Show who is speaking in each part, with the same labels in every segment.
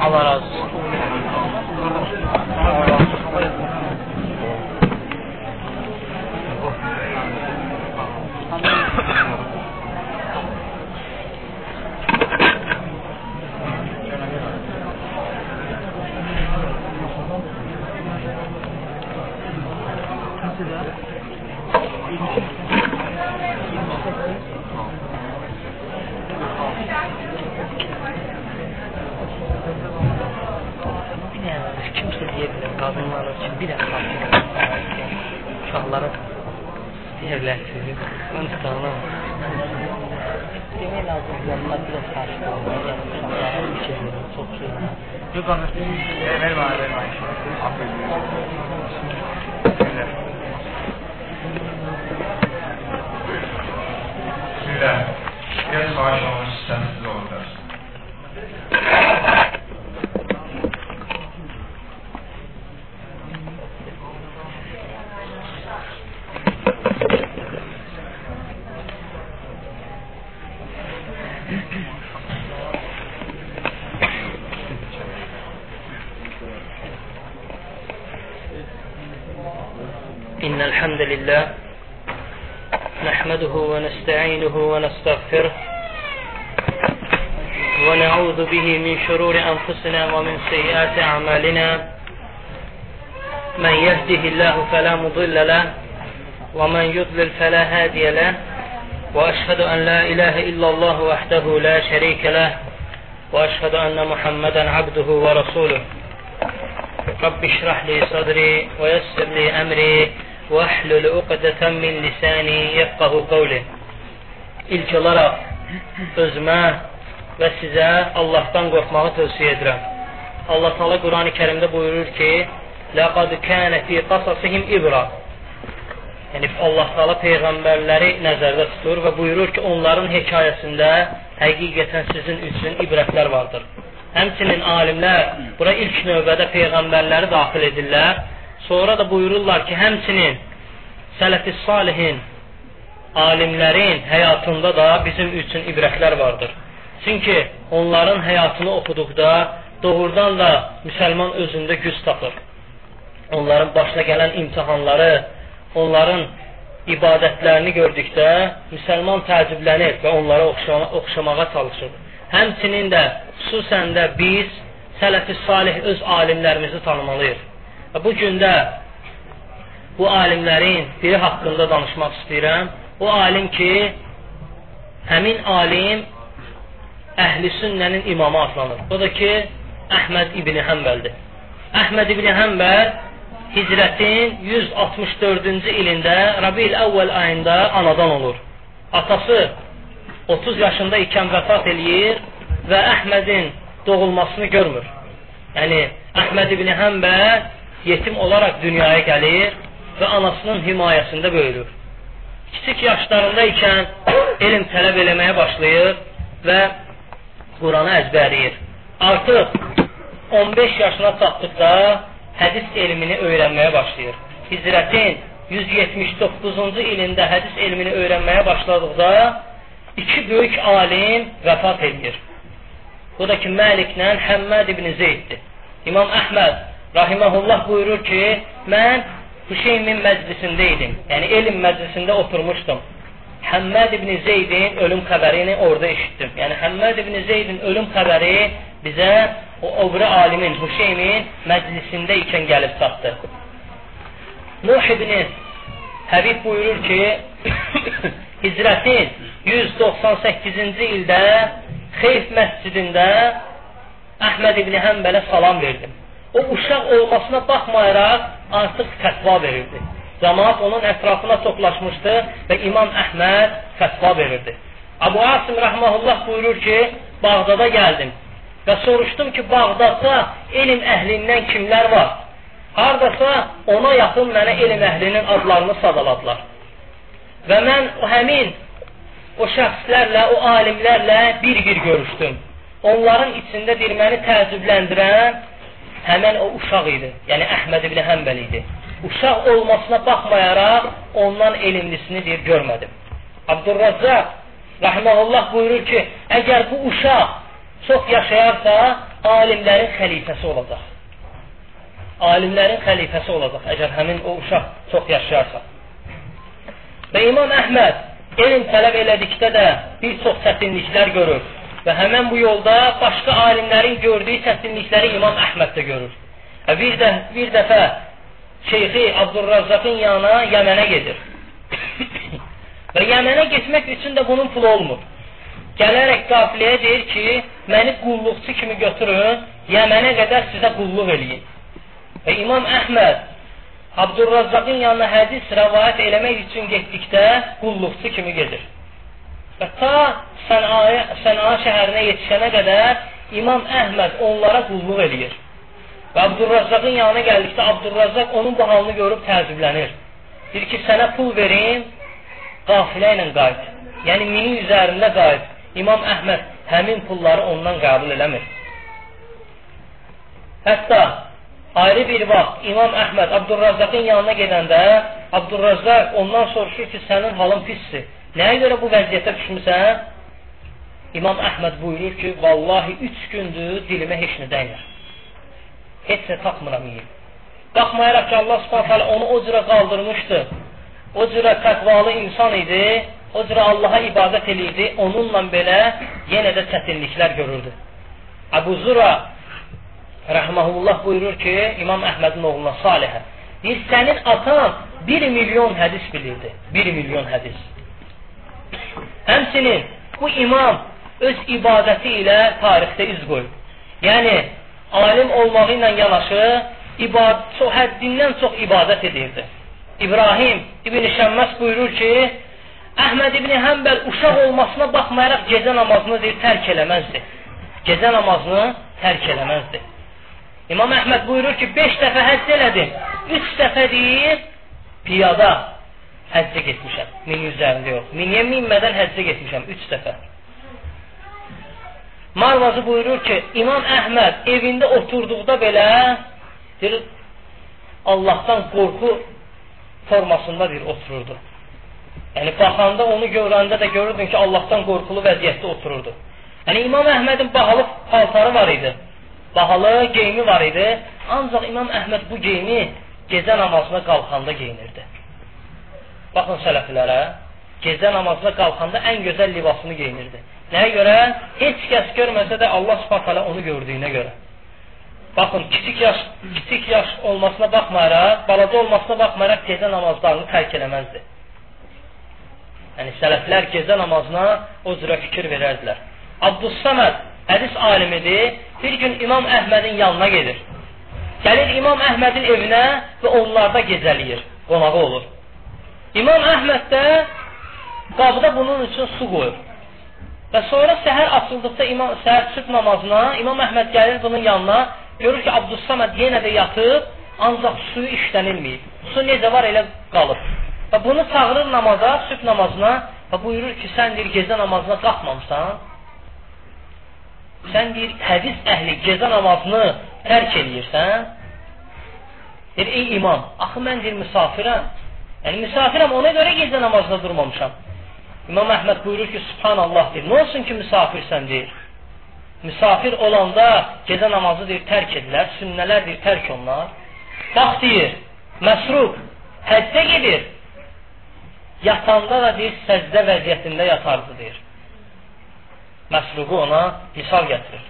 Speaker 1: Allah razı olsun. Deyirlər ki, mən tutanam. Demək lazım ki, onlar biraz qarşı qalmalı, yəni uşaqlara bir şey verir, çox şey.
Speaker 2: Yox, qanı. Vermə, vermə. Aferin. Bismillah. Gəl maaş almış sənsiz
Speaker 1: الحمد لله نحمده ونستعينه ونستغفره ونعوذ به من شرور أنفسنا ومن سيئات أعمالنا من يهده الله فلا مضل له ومن يضلل فلا هادي له وأشهد أن لا إله إلا الله وحده لا شريك له وأشهد أن محمدا عبده ورسوله. رب اشرح لي صدري ويسر لي أمري واhlul uqdatan min lisani yafqahu qawli. İlk olaraq özümə və sizə Allahdan qorxmağı tövsiyə edirəm. Allah Taala Qurani Kərimdə buyurur ki: "Laqad kana fi qasasihim ibra." Yəni Allah Taala peyğəmbərləri nəzərdə tutur və buyurur ki, onların hekayəsində həqiqətən sizin üçün ibrətlər vardır. Həmçinin alimlər bura ilk növbədə peyğəmbərləri daxil edirlər Sonra da buyururlar ki, həmçinin sələf-i salihin alimlərin həyatında da bizim üçün ibrətlər vardır. Çünki onların həyatını oxuduqda doğrudan da müsəlman özündə güc tapır. Onların başına gələn imtahanları, onların ibadətlərini gördükdə müsəlman təəccüblənir və onlara oxşama oxşamağa çalışır. Həmçinin də xüsusən də biz sələf-i salih öz alimlərimizi tanımalıyıq. Və bu gündə bu alimlərin biri haqqında danışmaq istəyirəm. O alim ki, həmin alim əhl-i sünnənin imamı adlanır. O da ki, Əhməd İbni Həmbəldir. Əhməd İbni Həmbəl hicrətin 164-cü ilində Rabi'l əvvəl ayında anadan olur. Atası 30 yaşında ikən vəfat eləyir və Əhmədin doğulmasını görmür. Yəni Əhməd İbni Həmbəl yetim olaraq dünyaya gəlir və anasının himayəsində böyüdür. Kiçik yaşlarında ikən elm tələb eləməyə başlayır və Quranı əzbərləyir. Artıq 15 yaşına çatdıqda hədis elmini öyrənməyə başlayır. Hicrətin 179-cu ilində hədis elmini öyrənməyə başladıqda iki böyük alim vəfat edir. Bu da ki, Məliklə Həmməd ibn Zeyddir. İmam Əhməd rahiməhullah buyurur ki, mən Hüseymin məclisində idim. Yəni elm məclisində oturmuşdum. Həmməd ibn Zeydin ölüm xəbərini orada eşitdim. Yəni Həmməd ibn Zeydin ölüm xəbəri bizə o obri alimin Hüseymin məclisində ikən gəlib çatdı. Nuh ibn Həbib buyurur ki, hicrətin 198-ci ildə Xeyf məscidində Əhməd ibn Həmbələ salam verdim. O uşaq olmasına baxmayaraq artıq fətva verirdi. Cəmaat onun ətrafına toplaşmışdı və İmam Əhməd fətva verirdi. Abu Asim rəhməhullah buyurur ki, Bağdada gəldim və soruşdum ki, Bağdadda elm əhlindən kimlər var? Hardasa ona yaxın mənə elm əhlinin adlarını sadaladılar. Və mən həmin o şəxslərlə, o alimlərlə bir-bir görüşdüm. Onların içində bir məni təəccübləndirən həmən o uşaq idi. Yəni Əhməd ibn Həmbəl idi. Uşaq olmasına baxmayaraq ondan elmlisini deyir, görmədim. Abdurrazzaq Rəhməlullah buyurur ki, əgər bu uşaq çox yaşayarsa, alimlərin xəlifəsi olacaq. Alimlərin xəlifəsi olacaq, əgər həmin o uşaq çox yaşayarsa. Və İmam Əhməd elm tələb elədikdə də bir çox çətinliklər görür və həmən bu yolda başqa alimlərin gördüyü çətinlikləri İmam Əhməd də görür. Və bir, də, bir dəfə Şeyxi Abdurrazzaqın yanına Yəmənə gedir. və Yəmənə getmək üçün də bunun pulu olmur. Gələrək qafiləyə deyir ki, məni qulluqçu kimi götürün, Yəmənə qədər sizə qulluq eləyin. Və İmam Əhməd Abdurrazzaqın yanına hədis rəvayət eləmək üçün getdikdə qulluqçu kimi gedir. Və ta Sənaya, Sənaa şəhərinə yetişənə qədər İmam Əhməd onlara qulluq eləyir. Və Abdurrazzaqın yanına gəldikdə Abdurrazzaq onun bu halını görüb təəccüblənir. Deyir ki, sənə pul verim, qafilə ilə qayıt. Yəni mini üzərində qayıt. İmam Əhməd həmin pulları ondan qəbul eləmir. Hətta ayrı bir vaxt İmam Əhməd Abdurrazzaqın yanına gedəndə Abdurrazzaq ondan soruşur ki, sənin halın pisdir. Nəyə görə bu vəziyyətə düşmüsən? İmam Əhməd buyurur ki, vallahi üç gündür dilimə heç nə dəymir. Heç nə tapmıram yiyib. Baxmayaraq ki, Allah subhanət onu o cürə qaldırmışdı. O cürə təqvalı insan idi, o cürə Allaha ibadət eləyirdi, onunla belə yenə də çətinliklər görürdü. Əbu Zura rəhməhullah buyurur ki, İmam Əhmədin oğluna Salihə, deyir, sənin atan bir milyon hədis bilirdi. Bir milyon hədis. Həmsinin bu imam öz ibadəti ilə tarixdə iz qoyub. Yəni, alim olmağı ilə yanaşı, ibad çox həddindən çox ibadət edirdi. İbrahim İbn Şəmməs buyurur ki, Əhməd İbn Həmbəl uşaq olmasına baxmayaraq gecə namazını deyir, tərk eləməzdi. Gecə namazını tərk eləməzdi. İmam Əhməd buyurur ki, 5 dəfə həcc elədim. 3 dəfə deyir, piyada həccə getmişəm. Min üzərində yox. Miniyə minmədən həccə getmişəm. Üç dəfə. Marvazı buyurur ki, İmam Əhməd evində oturduqda belə deyir, Allahdan qorxu formasında bir otururdu. Yəni baxanda onu görəndə də görürdün ki, Allahdan qorxulu vəziyyətdə otururdu. Yəni İmam Əhmədin bahalı paltarı var idi. Bahalı geyimi var idi. Ancaq İmam Əhməd bu geyimi gecə namazına qalxanda geyinirdi. Baxın sələflərə, gecə namazına qalxanda ən gözəl libasını geyinirdi. Nəyə görə? Heç kəs görməsə də Allah Subhanahu onu gördüyünə görə. Baxın, kiçik yaş, kiçik yaş olmasına baxmayaraq, balaca olmasına baxmayaraq gecə namazlarını tərk eləməzdi. Yəni sələflər gecə namazına o cürə fikir verərdilər. Abdus Saməd hədis alimidir. Bir gün İmam Əhmədin yanına gedir. Gəlir İmam Əhmədin evinə və onlarda gecələyir. Qonağı olur. İmam Əhməd də qabda bunun üçün su qoyur. Və sonra səhər açıldıqda imam, səhər sübh namazına İmam Əhməd gəlir bunun yanına, görür ki, Abdüssaməd yenə də yatıb, ancaq suyu işlənilməyib. Su necə var elə qalıb. Və bunu çağırır namaza, sübh namazına və buyurur ki, sən deyir, gecə namazına qalxmamısan. Sən deyir, hədis əhli gecə namazını tərk eləyirsən. Deyir, ey imam, axı mən deyir, misafirəm. Yəni misafirəm ona görə gecə namazında durmamışam. İmam Əhməd buyurur ki, Subhanallah deyir. Nə olsun ki, misafirsən deyir. Misafir olanda gecə namazı deyir, tərk edilər, sünnələr deyir, tərk onlar. Bax deyir, məsrub, həccə gedir. Yatanda da deyir, səcdə vəziyyətində yatardı deyir. Məsruqu ona misal gətirir.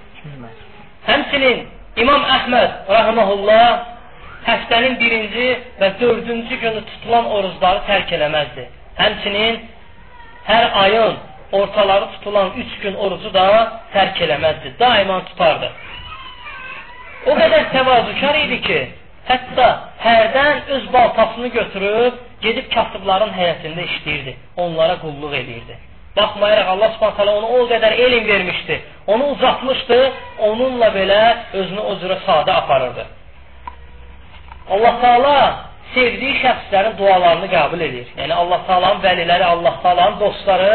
Speaker 1: Həmçinin İmam Əhməd, rəhməhullah, həftənin birinci və dördüncü günü tutulan orucları tərk eləməzdi. Həmçinin hər ayın ortaları tutulan üç gün orucu da tərk eləməzdi. Daima tutardı. O qədər təvazükar idi ki, hətta hərdən öz baltasını götürüb, gedib kasıbların həyətində işləyirdi. Onlara qulluq edirdi. Baxmayaraq Allah Subhanahu ona o qədər elm vermişdi. Onu uzatmışdı. Onunla belə özünü o cürə sadə aparırdı. Allah Taala sevdiyi şəxslərin dualarını qəbul edir. Yəni Allah Taala'nın vəliləri, Allah Taala'nın dostları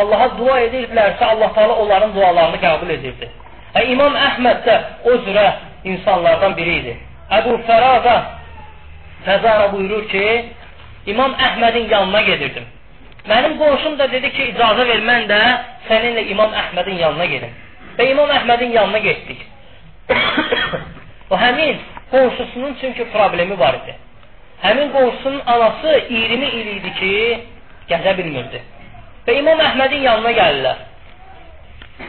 Speaker 1: Allaha dua edirdilərsə, Allah Taala onların dualarını qəbul edirdi. Və İmam Əhməd də o cürə insanlardan biri idi. Əbu Fərada Fəzara buyurur ki, İmam Əhmədin yanına gedirdim. Mənim qonşum da dedi ki, icazə ver, mən də səninlə İmam Əhmədin yanına gedim. Və İmam Əhmədin yanına getdik. o həmin qonşusunun çünki problemi var idi. Həmin qonşusunun anası 20 il idi ki, gəzə bilmirdi. Və İmam Əhmədin yanına gəlirlər.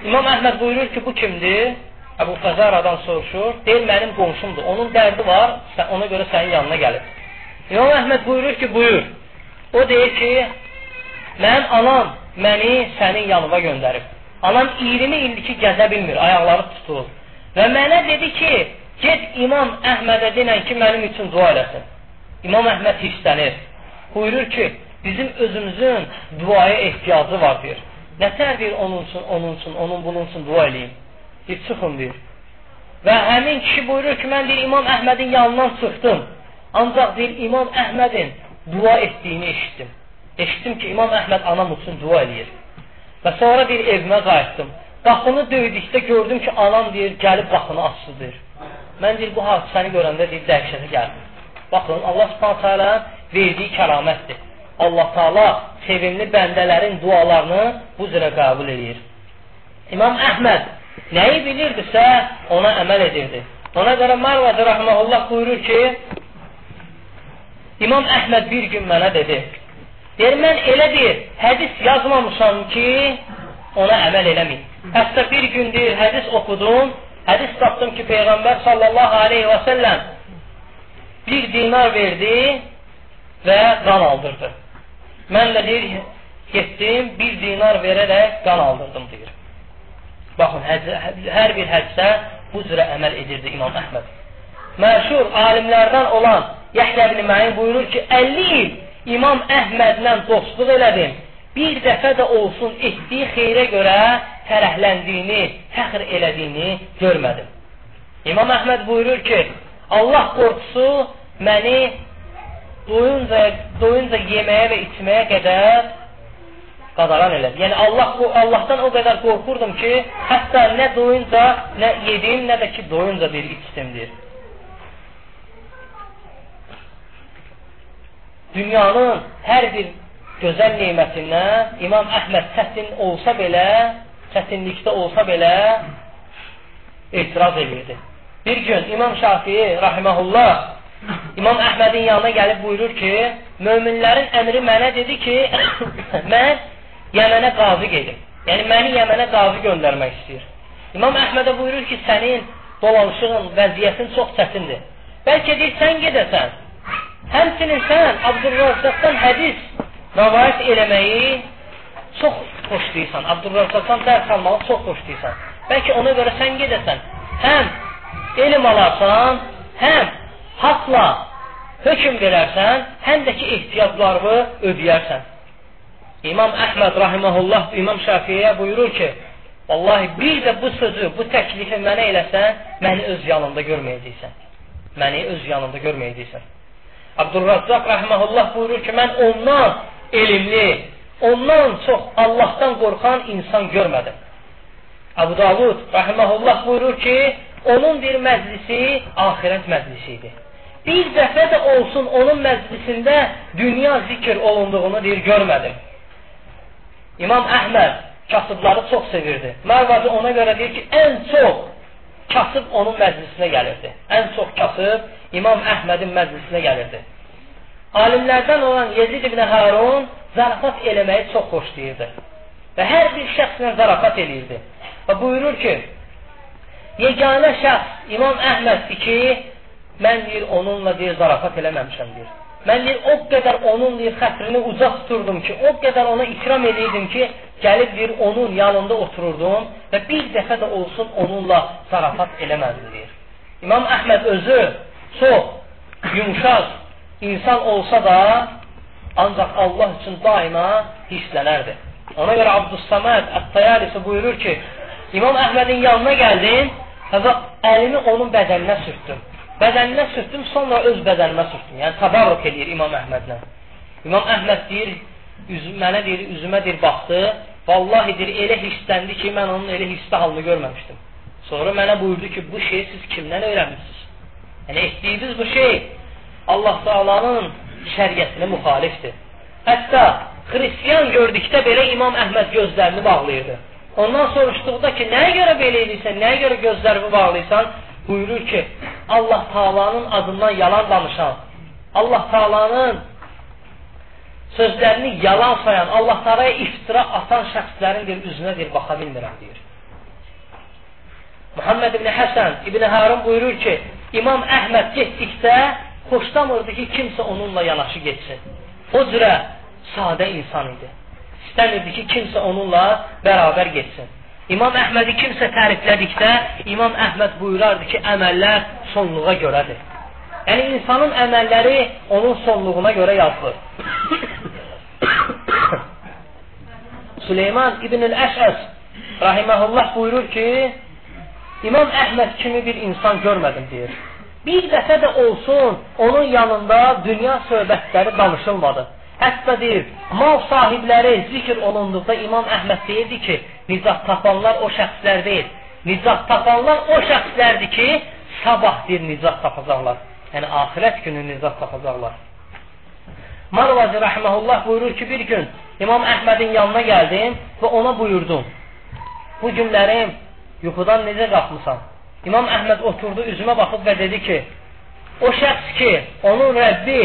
Speaker 1: İmam Əhməd buyurur ki, bu kimdir? Əbu Fəzaradan soruşur. Deyir, mənim qonşumdur. Onun dərdi var, ona görə sənin yanına gəlir. İmam Əhməd buyurur ki, buyur. O deyir ki, mənim anam məni sənin yanıma göndərib. Anam 20 ildir ki, gəzə bilmir, ayaqları tutulur. Və mənə dedi ki, get İmam Əhmədə denən ki, mənim üçün dua eləsin. İmam Əhməd hisslənir. Buyurur ki, bizim özümüzün duaya ehtiyacı var, deyir. Nətər deyir onun üçün, onun üçün, onun bunun üçün dua eləyim. Deyir, çıxın deyir. Və həmin kişi buyurur ki, mən deyir, İmam Əhmədin yanından çıxdım. Ancaq deyir, İmam Əhmədin dua etdiyini eşitdim. Eşitdim ki, İmam Əhməd anam üçün dua eləyir. Və sonra deyir, evimə qayıtdım. Qapını döydükdə gördüm ki, anam deyir, gəlib qapını açdı deyir. Mən deyir, bu hadisəni görəndə deyir, dəhşətə gəldim. Baxın, Allah subhanətə verdiyi kəramətdir. Allah Taala sevimli bəndələrin dualarını bu cürə qəbul edir. İmam Əhməd nəyi bilirdisə, ona əməl edirdi. Ona görə Marvazi rəhməhullah buyurur ki, İmam Əhməd bir gün mənə dedi, deyir, mən elə deyir, hədis yazmamışam ki, ona əməl eləməyim. Hətta bir gün deyir, hədis oxudum, hədis tapdım ki, Peyğəmbər sallallahu aleyhi və səlləm bir dinar verdi və qan aldırdı. Mən də deyir, getdim, bir dinar verərək qan aldırdım, deyir. Baxın, hər bir həcdə bu cürə əməl edirdi İmam Əhməd. Məşhur alimlərdən olan Yəhyə ibn Məyin buyurur ki, 50 il İmam Əhmədlə dostluq elədim. Bir dəfə də olsun etdiyi xeyrə görə fərəhləndiyini, fəxr elədiyini görmədim. İmam Əhməd buyurur ki, Allah qorxusu məni doyunca, doyunca yeməyə və içməyə qədər qadaran elədi. Yəni Allah bu Allahdan o qədər qorxurdum ki, hətta nə doyunca, nə yedim, nə də ki doyunca bir içdim deyir. Dünyanın hər bir gözəl nemətindən İmam Əhməd çətin olsa belə, çətinlikdə olsa belə etiraz edirdi. Bir gün İmam Şafii rahimehullah İmam Əhmədin yanına gəlib buyurur ki, möminlərin əmri mənə dedi ki, mən Yəmənə qazı gedim. Yəni, məni Yəmənə qazı göndərmək istəyir. İmam Əhmədə buyurur ki, sənin dolanışığın, vəziyyətin çox çətindir. Bəlkə deyir, sən gedəsən. Həmçinin sən Abdurrazaqdan hədis rəvayət eləməyi çox xoşlayırsan. Abdurrazaqdan dərs almağı çox xoşlayırsan. Bəlkə ona görə sən gedəsən. Həm elm alarsan, həm haqla hökm verərsən, həm də ki, ehtiyaclarını ödəyərsən. İmam Əhməd rahiməhullah İmam Şəfiyə buyurur ki, Vallahi bir də bu sözü, bu təklifi mənə eləsən, məni öz yanında görməyəcəksən. Məni öz yanında görməyəcəksən. Abdurrazzaq rahiməhullah buyurur ki, mən ondan elmli, ondan çox Allahdan qorxan insan görmədim. Abu Davud rahiməhullah buyurur ki, onun bir məclisi axirət məclisi idi bir dəfə də olsun onun məclisində dünya zikr olunduğunu deyir, görmədim. İmam Əhməd kasıbları çox sevirdi. Mərvazi ona görə deyir ki, ən çox kasıb onun məclisinə gəlirdi. Ən çox kasıb İmam Əhmədin məclisinə gəlirdi. Alimlərdən olan Yezid ibn Harun zarafat eləməyi çox xoşlayırdı. Və hər bir şəxslə zarafat eləyirdi. Və buyurur ki, yeganə şəxs İmam Əhməddir ki, Mən deyir, onunla deyir, zarafat eləməmişəm deyir. Mən deyir, o qədər onun deyir, xətrini ucaq tuturdum ki, o qədər ona ikram edirdim ki, gəlib deyir, onun yanında otururdum və bir dəfə də olsun onunla zarafat eləmədim deyir. İmam Əhməd özü çox yumuşaq insan olsa da, ancaq Allah üçün daima hisslənərdi. Ona görə Abdüssaməd Ət-Tayalisi buyurur ki, İmam Əhmədin yanına gəldim və əlimi onun bədəninə sürtdüm. Bədəninə sürtdüm, sonra öz bədənimə sürtdüm. Yəni, tabarruk edir İmam Əhmədlə. İmam Əhməd deyir, üz, mənə deyir, üzümə deyir, baxdı. Vallahi deyir, elə hissləndi ki, mən onun elə hissli halını görməmişdim. Sonra mənə buyurdu ki, bu şeyi siz kimdən öyrənmişsiniz? Yəni, etdiyiniz bu şey Allah Taalanın şəriətinə müxalifdir. Hətta xristiyan gördükdə belə İmam Əhməd gözlərini bağlayırdı. Ondan soruşduqda ki, nəyə görə belə edirsən, nəyə görə gözlərimi bağlayırsan? Buyurur ki, Allah Taalanın adından yalan danışan, Allah Taalanın sözlərini yalan sayan, Allah Taalaya iftira atan şəxslərin bir üzünə bir baxa bilmirəm deyir. Muhammed ibn Həsən İbn Harun buyurur ki, İmam Əhməd getdikdə xoşlamırdı ki, kimsə onunla yanaşı getsin. O cürə sadə insan idi. İstəmirdi ki, kimsə onunla bərabər getsin. İmam Əhmədi kimsə təriflədikdə, İmam Əhməd buyurardı ki, əməllər sonluğa görədir. Yəni, insanın əməlləri onun sonluğuna görə yazılır. Süleyman İbn-ül Əşəs rahiməhullah buyurur ki, İmam Əhməd kimi bir insan görmədim deyir. Bir dəfə də olsun onun yanında dünya söhbətləri danışılmadı. Hətta deyir, mal sahibləri zikr olunduqda İmam Əhməd deyirdi ki, nicat tapanlar o şəxslər deyil. Nicat tapanlar o şəxslərdir ki, sabah deyir nicat tapacaqlar. Yəni, ahirət günü nicat tapacaqlar. Marvazi rəhməhullah buyurur ki, bir gün İmam Əhmədin yanına gəldim və ona buyurdum. Bu günlərim yuxudan necə qalxmısan? İmam Əhməd oturdu, üzümə baxıb və dedi ki, o şəxs ki, onun Rəbbi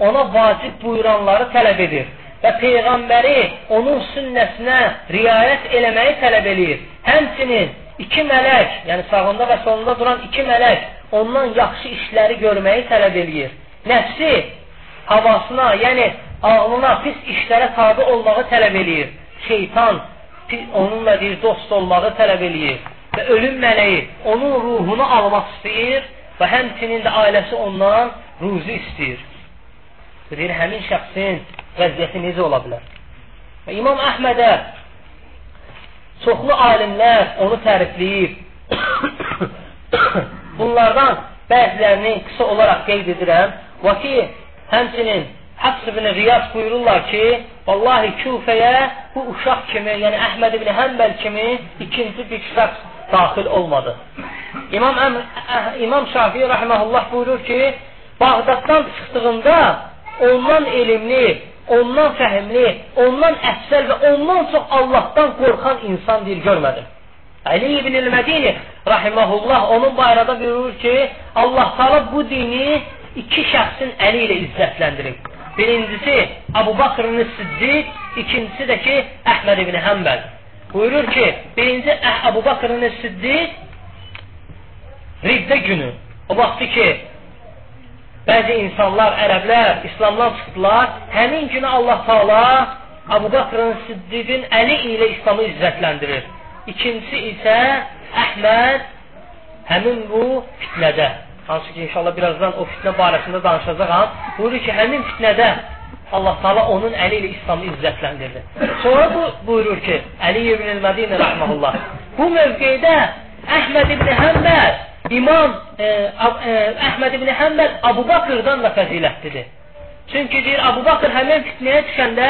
Speaker 1: ona vacib buyuranları tələb edir və Peyğəmbəri onun sünnəsinə riayət eləməyi tələb edir. Həmçinin iki mələk, yəni sağında və solunda duran iki mələk ondan yaxşı işləri görməyi tələb edir. Nəfsi havasına, yəni ağlına pis işlərə tabi olmağı tələb edir. Şeytan onunla deyir, dost olmağı tələb edir. Və ölüm mələyi onun ruhunu almaq istəyir və həmçinin də ailəsi ondan ruzi istəyir. Deyir, həmin şəxsin vəziyyəti necə ola bilər? Və İmam Əhmədə çoxlu alimlər onu tərifləyib. Bunlardan bəzilərini qısa olaraq qeyd edirəm. Və ki, həmçinin Həfs ibn Riyas buyururlar ki, vallahi Küfəyə bu uşaq kimi, yəni Əhməd ibn Həmbəl kimi ikinci bir şəxs daxil olmadı. İmam, İmam Şafii rəhməhullah buyurur ki, Bağdaddan çıxdığında ondan elmli, ondan fəhmli, ondan əfsəl və ondan çox Allahdan qorxan insan deyir, görmədim. Əli ibn-i Mədini rahiməhullah onun bayrada buyurur ki, Allah Taala bu dini iki şəxsin əli ilə izzətləndirib. Birincisi Abu Bakrın Siddiq, ikincisi də ki Əhməd ibn Həmbəl. Buyurur ki, birinci Abu Bakrın Siddiq Riddə günü, o vaxtı ki bəzi insanlar, ərəblər İslamdan çıxdılar, həmin günü Allah Taala Abu Bakrın Siddiqin əli ilə İslamı izzətləndirir. İkincisi isə Əhməd həmin bu fitnədə Hansı ki, inşallah birazdan o fitnə barəsində danışacağam. Buyurur ki, həmin fitnədə Allah Taala onun əli ilə İslamı izzətləndirdi. Sonra bu buyurur ki, Əli ibn el-Mədini rəhməhullah. Bu mövqedə Əhməd ibn Həmbəl İmam e, e, Əhməd ibn Həmbəl Abu Bakrdan da fəzilətlidir. Çünki deyir Abu Bakr həmin fitnəyə düşəndə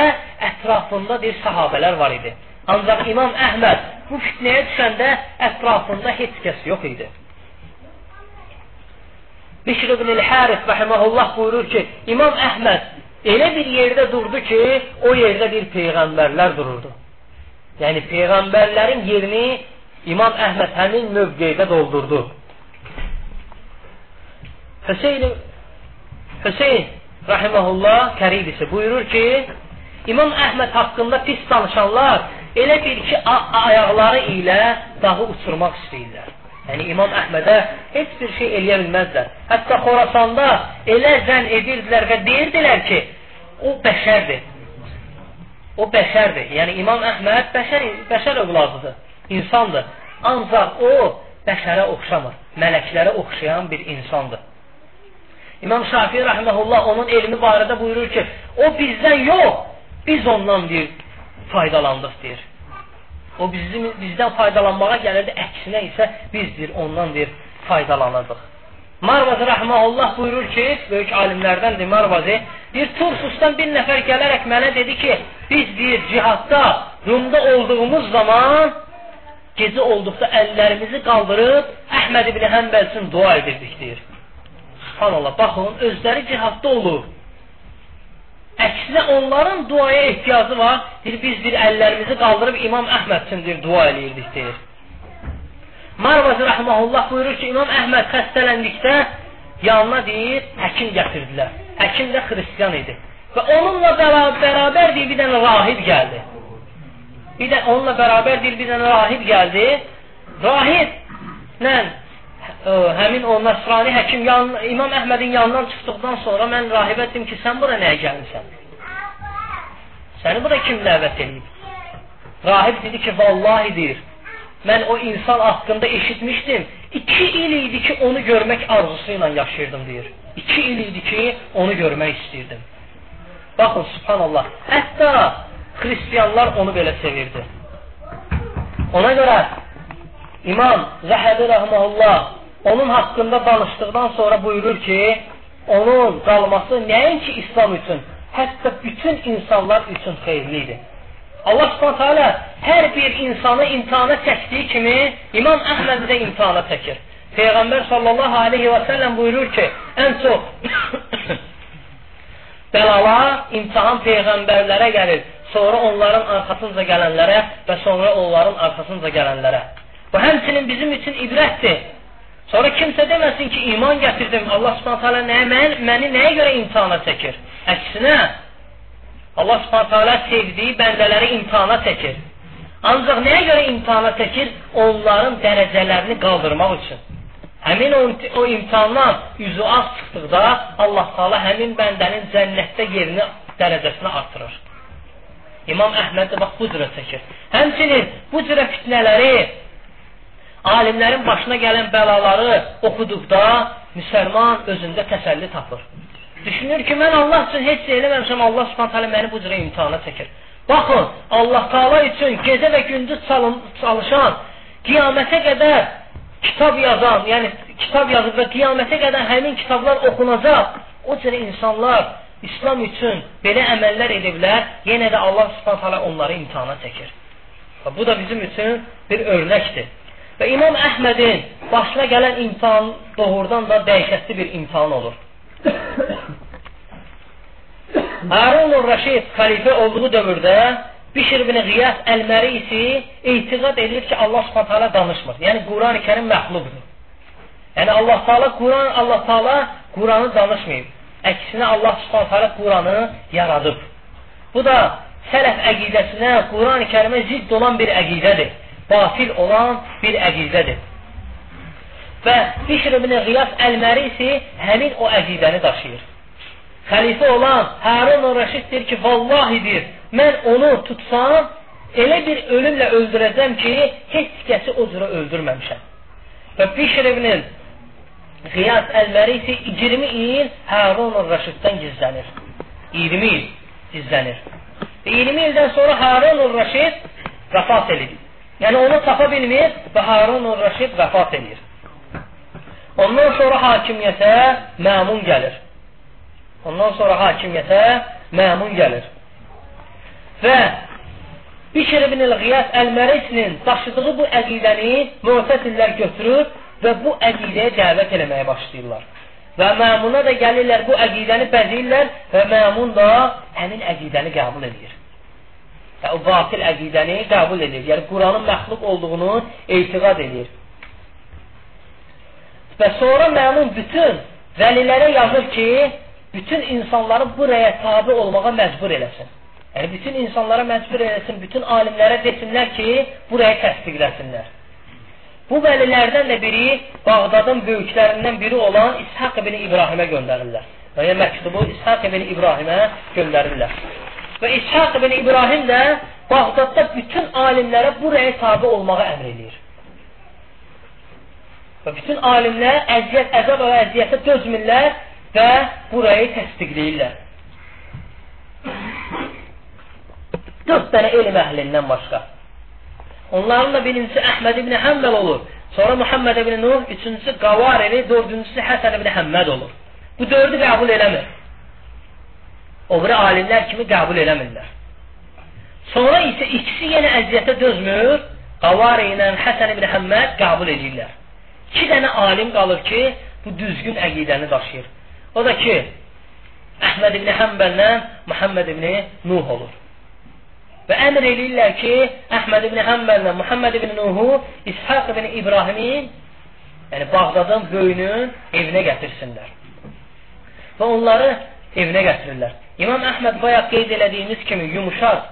Speaker 1: ətrafında deyir sahabələr var idi. Ancaq İmam Əhməd bu fitnəyə düşəndə ətrafında heç kəs yox idi. Bişr ibn el-Haris rahimehullah buyurur ki, İmam Əhməd elə bir yerdə durdu ki, o yerdə bir peyğəmbərlər dururdu. Yəni peyğəmbərlərin yerini İmam Əhməd həmin mövqeydə doldurdu. Hüseyn Hüseyn rahimehullah Kəridisi buyurur ki, İmam Əhməd haqqında pis danışanlar elə bir ki, ayaqları ilə dağı uçurmaq istəyirlər. Yəni İmam Əhmədə heç bir şey eləyə bilməzlər. Hətta Xorasanda elə zən edirdilər və deyirdilər ki, o bəşərdir. O bəşərdir. Yəni İmam Əhməd bəşər, bəşər övladıdır, insandır. Ancaq o bəşərə oxşamır. Mələklərə oxşayan bir insandır. İmam Şafii rəhməhullah onun elmi barədə buyurur ki, o bizdən yox, biz ondan bir faydalandıq deyir. O bizim, bizdən faydalanmağa gəlirdi, əksinə isə bizdir, ondan bir faydalanırdıq. Marvazi Rəhməhullah buyurur ki, böyük alimlərdəndir Marvazi, bir Tursusdan bir nəfər gələrək mənə dedi ki, biz bir cihadda, Rumda olduğumuz zaman gecə olduqda əllərimizi qaldırıb Əhməd ibn Həmbəl üçün dua edirdik deyir. Subhanallah, baxın, özləri cihadda olur. Əksinə onların duaya ehtiyacı var. Deyir, biz bir əllərimizi qaldırıb İmam Əhməd üçün deyir, dua eləyirdik deyir. Marvazi Rəhməhullah buyurur ki, İmam Əhməd xəstələndikdə yanına deyir, həkim gətirdilər. Həkim də xristiyan idi. Və onunla bərabər deyir, bir dənə rahib gəldi. Bir də onunla bərabər deyir, bir dənə rahib gəldi. Rahiblə həmin o Nasrani həkim yan, İmam Əhmədin yanından çıxdıqdan sonra mən rahibə dedim ki, sən bura nəyə gəlmisən? Səni bura kim dəvət edib? Rahib dedi ki, vallahi deyir, mən o insan haqqında eşitmişdim. İki il idi ki, onu görmək arzusu ilə yaşayırdım, deyir. İki il idi ki, onu görmək istəyirdim. Baxın, subhanallah, hətta xristiyanlar onu belə sevirdi. Ona görə İmam Zəhəbi Rəhməhullah onun haqqında danışdıqdan sonra buyurur ki, onun qalması nəinki İslam üçün, hətta bütün insanlar üçün xeyirlidir. Allah subhanət hələ hər bir insanı imtihana çəkdiyi kimi İmam Əhmədi də imtihana çəkir. Peyğəmbər sallallahu aleyhi və səlləm buyurur ki, ən çox bəlalar, imtihan peyğəmbərlərə gəlir, sonra onların arxasınca gələnlərə və sonra onların arxasınca gələnlərə. Bu həmçinin bizim üçün ibrətdir. Sonra kimsə deməsin ki, iman gətirdim. Allah Subhanahu taala nəyə mən, məni nəyə görə imtahana çəkir? Əksinə Allah Subhanahu taala sevdiyi bəndələri imtahana çəkir. Ancaq nəyə görə imtahana çəkir? Onların dərəcələrini qaldırmaq üçün. Həmin o, o imtihandan üzü az çıxdıqda Allah Taala həmin bəndənin cənnətdə yerini, dərəcəsini artırır. İmam Əhməd də bax bu cürə çəkir. Həmçinin bu cürə fitnələri alimlərin başına gələn bəlaları oxuduqda müsəlman özündə təsəlli tapır. Düşünür ki, mən Allah üçün heç şey eləməmişəm, Allah subhanət məni bu cürə imtihana çəkir. Baxın, Allah Taala üçün gecə və gündüz çalışan, qiyamətə qədər kitab yazan, yəni kitab yazıb və qiyamətə qədər həmin kitablar oxunacaq. O cür insanlar İslam üçün belə əməllər ediblər, yenə də Allah Subhanahu onları imtahana çəkir. Bu da bizim üçün bir örnəkdir. Və İmam Əhmədin başına gələn imtihan doğrudan da dəhşətli bir imtihan olur. Harun Rəşid xəlifə olduğu dövrdə Bişir ibn Qiyas Əl-Mərisi etiqad edir ki, Allah Subhanahu taala danışmır. Yəni Quran-ı Kərim məxluqdur. Yəni Allah Taala Quran Allah Taala Quranı danışmayıb. Əksinə Allah Subhanahu taala Quranı yaradıb. Bu da sələf əqidəsinə, Quran-ı Kərimə zidd olan bir əqidədir batil olan bir əqidədir. Və Bişr ibn Qiyas Əl-Mərisi həmin o əqidəni daşıyır. Xəlifə olan Harun Rəşid deyir ki, vallahi deyir, mən onu tutsam, elə bir ölümlə öldürəcəm ki, heç kəsi o cürə öldürməmişəm. Və Bişr ibn Qiyas Əl-Mərisi 20 il Harun Rəşiddən gizlənir. 20 il gizlənir. Və 20 ildən sonra Harun Rəşid vəfat edir. Yəni onu tapa bilmir və Harun Rəşid vəfat edir. Ondan sonra hakimiyyətə məmun gəlir. Ondan sonra hakimiyyətə məmun gəlir. Və Bişir ibn el-Qiyas Əl-Mərisinin daşıdığı bu əqidəni mütəsillər götürür və bu əqidəyə dəvət eləməyə başlayırlar. Və məmuna da gəlirlər, bu əqidəni bəzirlər və məmun da həmin əqidəni qəbul edir və o batil əqidəni qəbul edir. Yəni Quranın məxluq olduğunu etiqad edir. Və sonra məmun bütün vəlilərə yazır ki, bütün insanları buraya tabi olmağa məcbur eləsin. Yəni bütün insanlara məcbur eləsin, bütün alimlərə desinlər ki, buraya təsdiqləsinlər. Bu vəlilərdən də biri Bağdadın böyüklərindən biri olan İshaq ibn İbrahimə göndərirlər. Yəni məktubu İshaq ibn İbrahimə göndərirlər. Və İshaq ibn İbrahim də Bağdadda bütün alimlərə buraya tabi olmağı əmr edir. Və bütün alimlər əziyyət, əzab və əziyyətə dözmürlər və burayı təsdiqləyirlər. Dörd dənə elm əhlindən başqa. Onların da birincisi Əhməd ibn Həmməl olur. Sonra Muhammed ibn Nuh, üçüncüsü Qavareli, dördüncüsü Həsən ibn Həmməd olur. Bu dördü qəbul eləmir o biri alimlər kimi qəbul eləmirlər. Sonra isə ikisi yenə əziyyətə dözmür, Qavari ilə Həsən ibn Həmməd qəbul edirlər. İki dənə alim qalır ki, bu düzgün əqidəni daşıyır. O da ki, Əhməd ibn Həmbəllə Muhammed ibn Nuh olur. Və əmr eləyirlər ki, Əhməd ibn Həmbəllə Muhammed ibn Nuhu İshaq ibn İbrahimin yəni Bağdadın böyünün evinə gətirsinlər. Və onları evinə gətirirlər. İmam Əhməd bayaq qeyd elədiyimiz kimi yumuşaq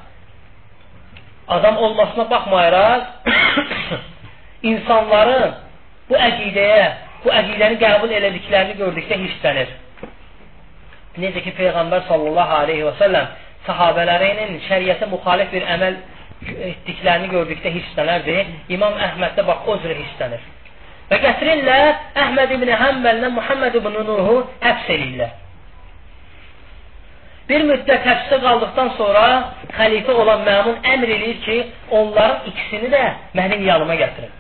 Speaker 1: adam olmasına baxmayaraq insanların bu əqidəyə, bu əqidəni qəbul elədiklərini gördükdə hisslənir. Necə ki, Peyğəmbər sallallahu aleyhi və səlləm sahabələrinin şəriyyətə müxalif bir əməl etdiklərini gördükdə hisslənərdi. İmam Əhməddə bax o cür hisslənir. Və gətirirlər Əhməd ibn Həmbəllə Muhammed ibn Nuhu həbs eləyirlər. Bir müddət həbsdə qaldıqdan sonra xəlifə olan Məmun əmr eləyir ki, onların ikisini də mənim yanıma gətirin.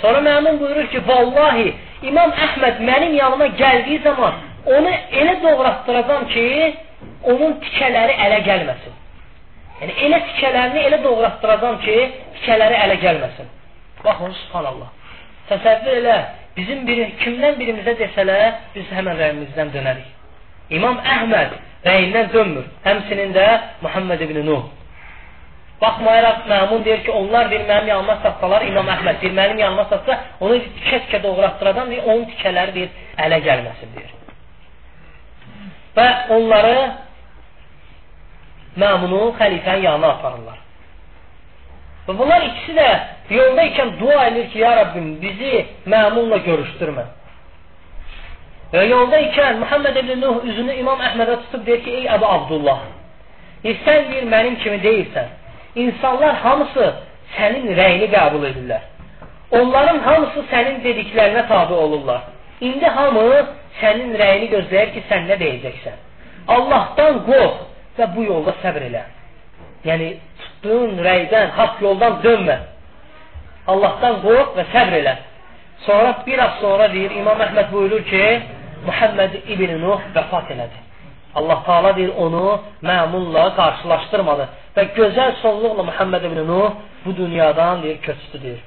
Speaker 1: Sonra Məmun buyurur ki, vallahi İmam Əhməd mənim yanıma gəldiyi zaman onu elə doğratdıracam ki, onun tikələri ələ gəlməsin. Yəni, elə tikələrini elə doğratdıracam ki, tikələri ələ gəlməsin. Baxın, subhanallah. Təsəvvür elə, bizim biri, kimdən birimizə desələr, biz həmən rəyimizdən dönərik. İmam Əhməd rəyindən dönmür. Həmsinin də Muhammed ibn Nuh. Baxmayaraq məmun deyir ki, onlar bir mənim yanıma satsalar, İmam Əhməd bir mənim yanıma satsa, onu tikə-tikə doğratdıradan deyir, onun tikələri deyir, ələ gəlməsin deyir. Və onları məmunu xəlifənin yanına aparırlar. Və bunlar ikisi də yolda ikən dua edir ki, ya Rabbim bizi məmunla görüşdürmə. Və yolda ikən Muhammed ibn Nuh üzünü İmam Əhmədə tutub deyir ki, ey Əbu Abdullah, e, sən bir mənim kimi deyilsən. İnsanlar hamısı sənin rəyini qəbul edirlər. Onların hamısı sənin dediklərinə tabi olurlar. İndi hamı sənin rəyini gözləyir ki, sən nə deyəcəksən. Allahdan qorx və bu yolda səbr elə. Yəni, tutduğun rəydən, haqq yoldan dönmə. Allahdan qorx və səbr elə. Sonra, bir az sonra deyir, İmam Əhməd buyurur ki, Muhammed İbn Nuh vəfat elədi. Allah Taala deyir onu məmunla qarşılaşdırmadı və gözəl sonluqla Muhammed ibn Nuh bu dünyadan deyir köçdü deyir.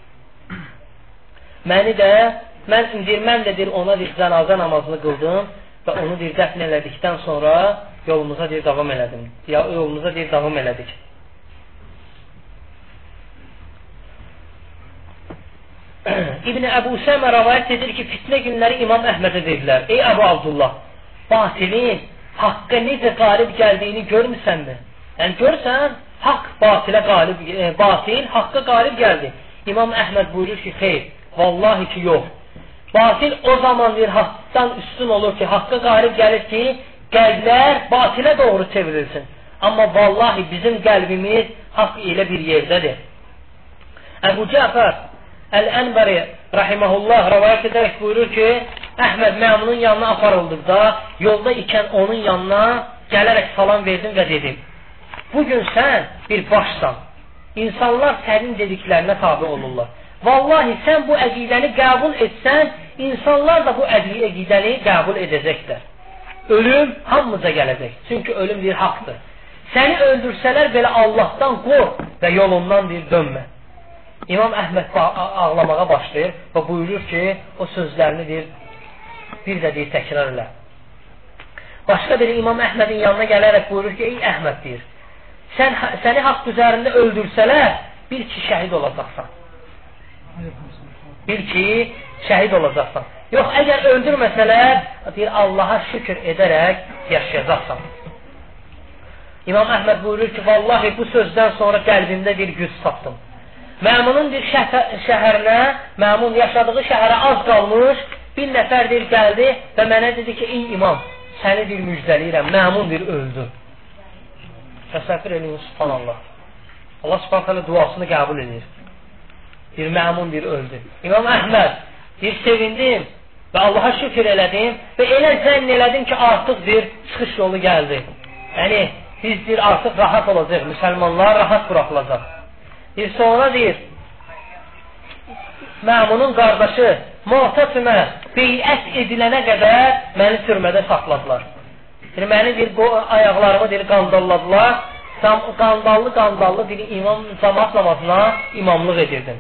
Speaker 1: Məni də mən deyir mən də deyir ona deyir cənazə namazını qıldım və onu deyir dəfn elədikdən sonra yolumuza deyir davam elədim. Ya yolumuza deyir davam elədik. İbn Əbu Səmə rəvayət edir ki, fitnə günləri İmam Əhmədə dedilər. Ey Əbu Abdullah, batilin haqqa necə qalib gəldiyini görmüsənmi? Yəni görsən, haqq batilə qalib, e, batil haqqa qalib gəldi. İmam Əhməd buyurur ki, xeyr, vallahi ki, yox. Batil o zaman bir haqqdan üstün olur ki, haqqa qalib gəlir ki, qəlblər batilə doğru çevrilsin. Amma vallahi bizim qəlbimiz haqq ilə bir yerdədir. Əbu Cəfər Əl-Ənbəri rahiməhullah rəvayət edərək buyurur ki, Əhməd məmunun yanına aparıldıqda, yolda ikən onun yanına gələrək salam verdim və dedim, bugün sən bir başsan, insanlar sənin dediklərinə tabi olurlar. Vallahi sən bu əqidəni qəbul etsən, insanlar da bu əqidəni qəbul edəcəklər. Ölüm hamımıza gələcək. Çünki ölüm bir haqdır. Səni öldürsələr belə Allahdan qorx və yolundan bir dönmə. İmam Əhməd ağlamağa başlayır və buyurur ki, o sözlərini deyir, bir də deyir, təkrar elə. Başqa biri İmam Əhmədin yanına gələrək buyurur ki, ey Əhməd deyir, sən, səni haqq üzərində öldürsələr, bil ki, şəhid olacaqsan. Bil ki, şəhid olacaqsan. Yox, əgər öldürməsələr, deyir, Allaha şükür edərək yaşayacaqsan. İmam Əhməd buyurur ki, vallahi bu sözdən sonra qəlbimdə bir güc tapdım. Məmunun bir şəhərinə, məmun yaşadığı şəhərə az qalmış, bir nəfər deyir, gəldi və mənə dedi ki, ey imam, səni bir müjdəliyirəm, məmun bir öldü. Təsəffür edin, subhanallah. Allah subhanallah duasını qəbul edir. Bir məmun bir öldü. İmam Əhməd, bir sevindim və Allaha şükür elədim və elə zənn elədim ki, artıq bir çıxış yolu gəldi. Yəni, biz deyir, artıq rahat olacaq, müsəlmanlar rahat buraxılacaq. Bir sonra deyir, məmunun qardaşı Muhtasimə beyət edilənə qədər məni türmədə saxladılar. Yəni, məni deyir, bu ayaqlarımı deyir, qandalladılar. Qandallı qandallı deyir, imam cəmat namazına imamlıq edirdim.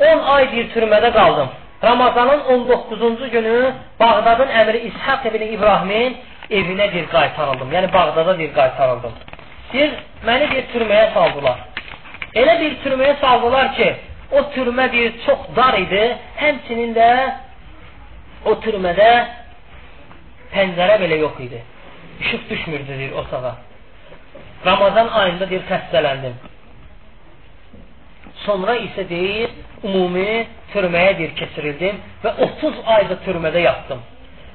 Speaker 1: 10 ay deyir, türmədə qaldım. Ramazanın 19-cu günü Bağdadın əmri İshaq ibn İbrahimin evinə deyir qaytarıldım. Yəni Bağdada deyir qaytarıldım. Deyir, məni deyir türməyə saldılar. Elə bir türməyə saldılar ki, o türmə deyir çox dar idi. Həmçinin də o türmədə pəncərə belə yox idi. İşıq düşmürdü deyir otağa. Ramazan ayında deyir xəstələndim. Sonra isə deyir, ümumi türməyə deyir keçirildim və 30 ayda türmədə yatdım.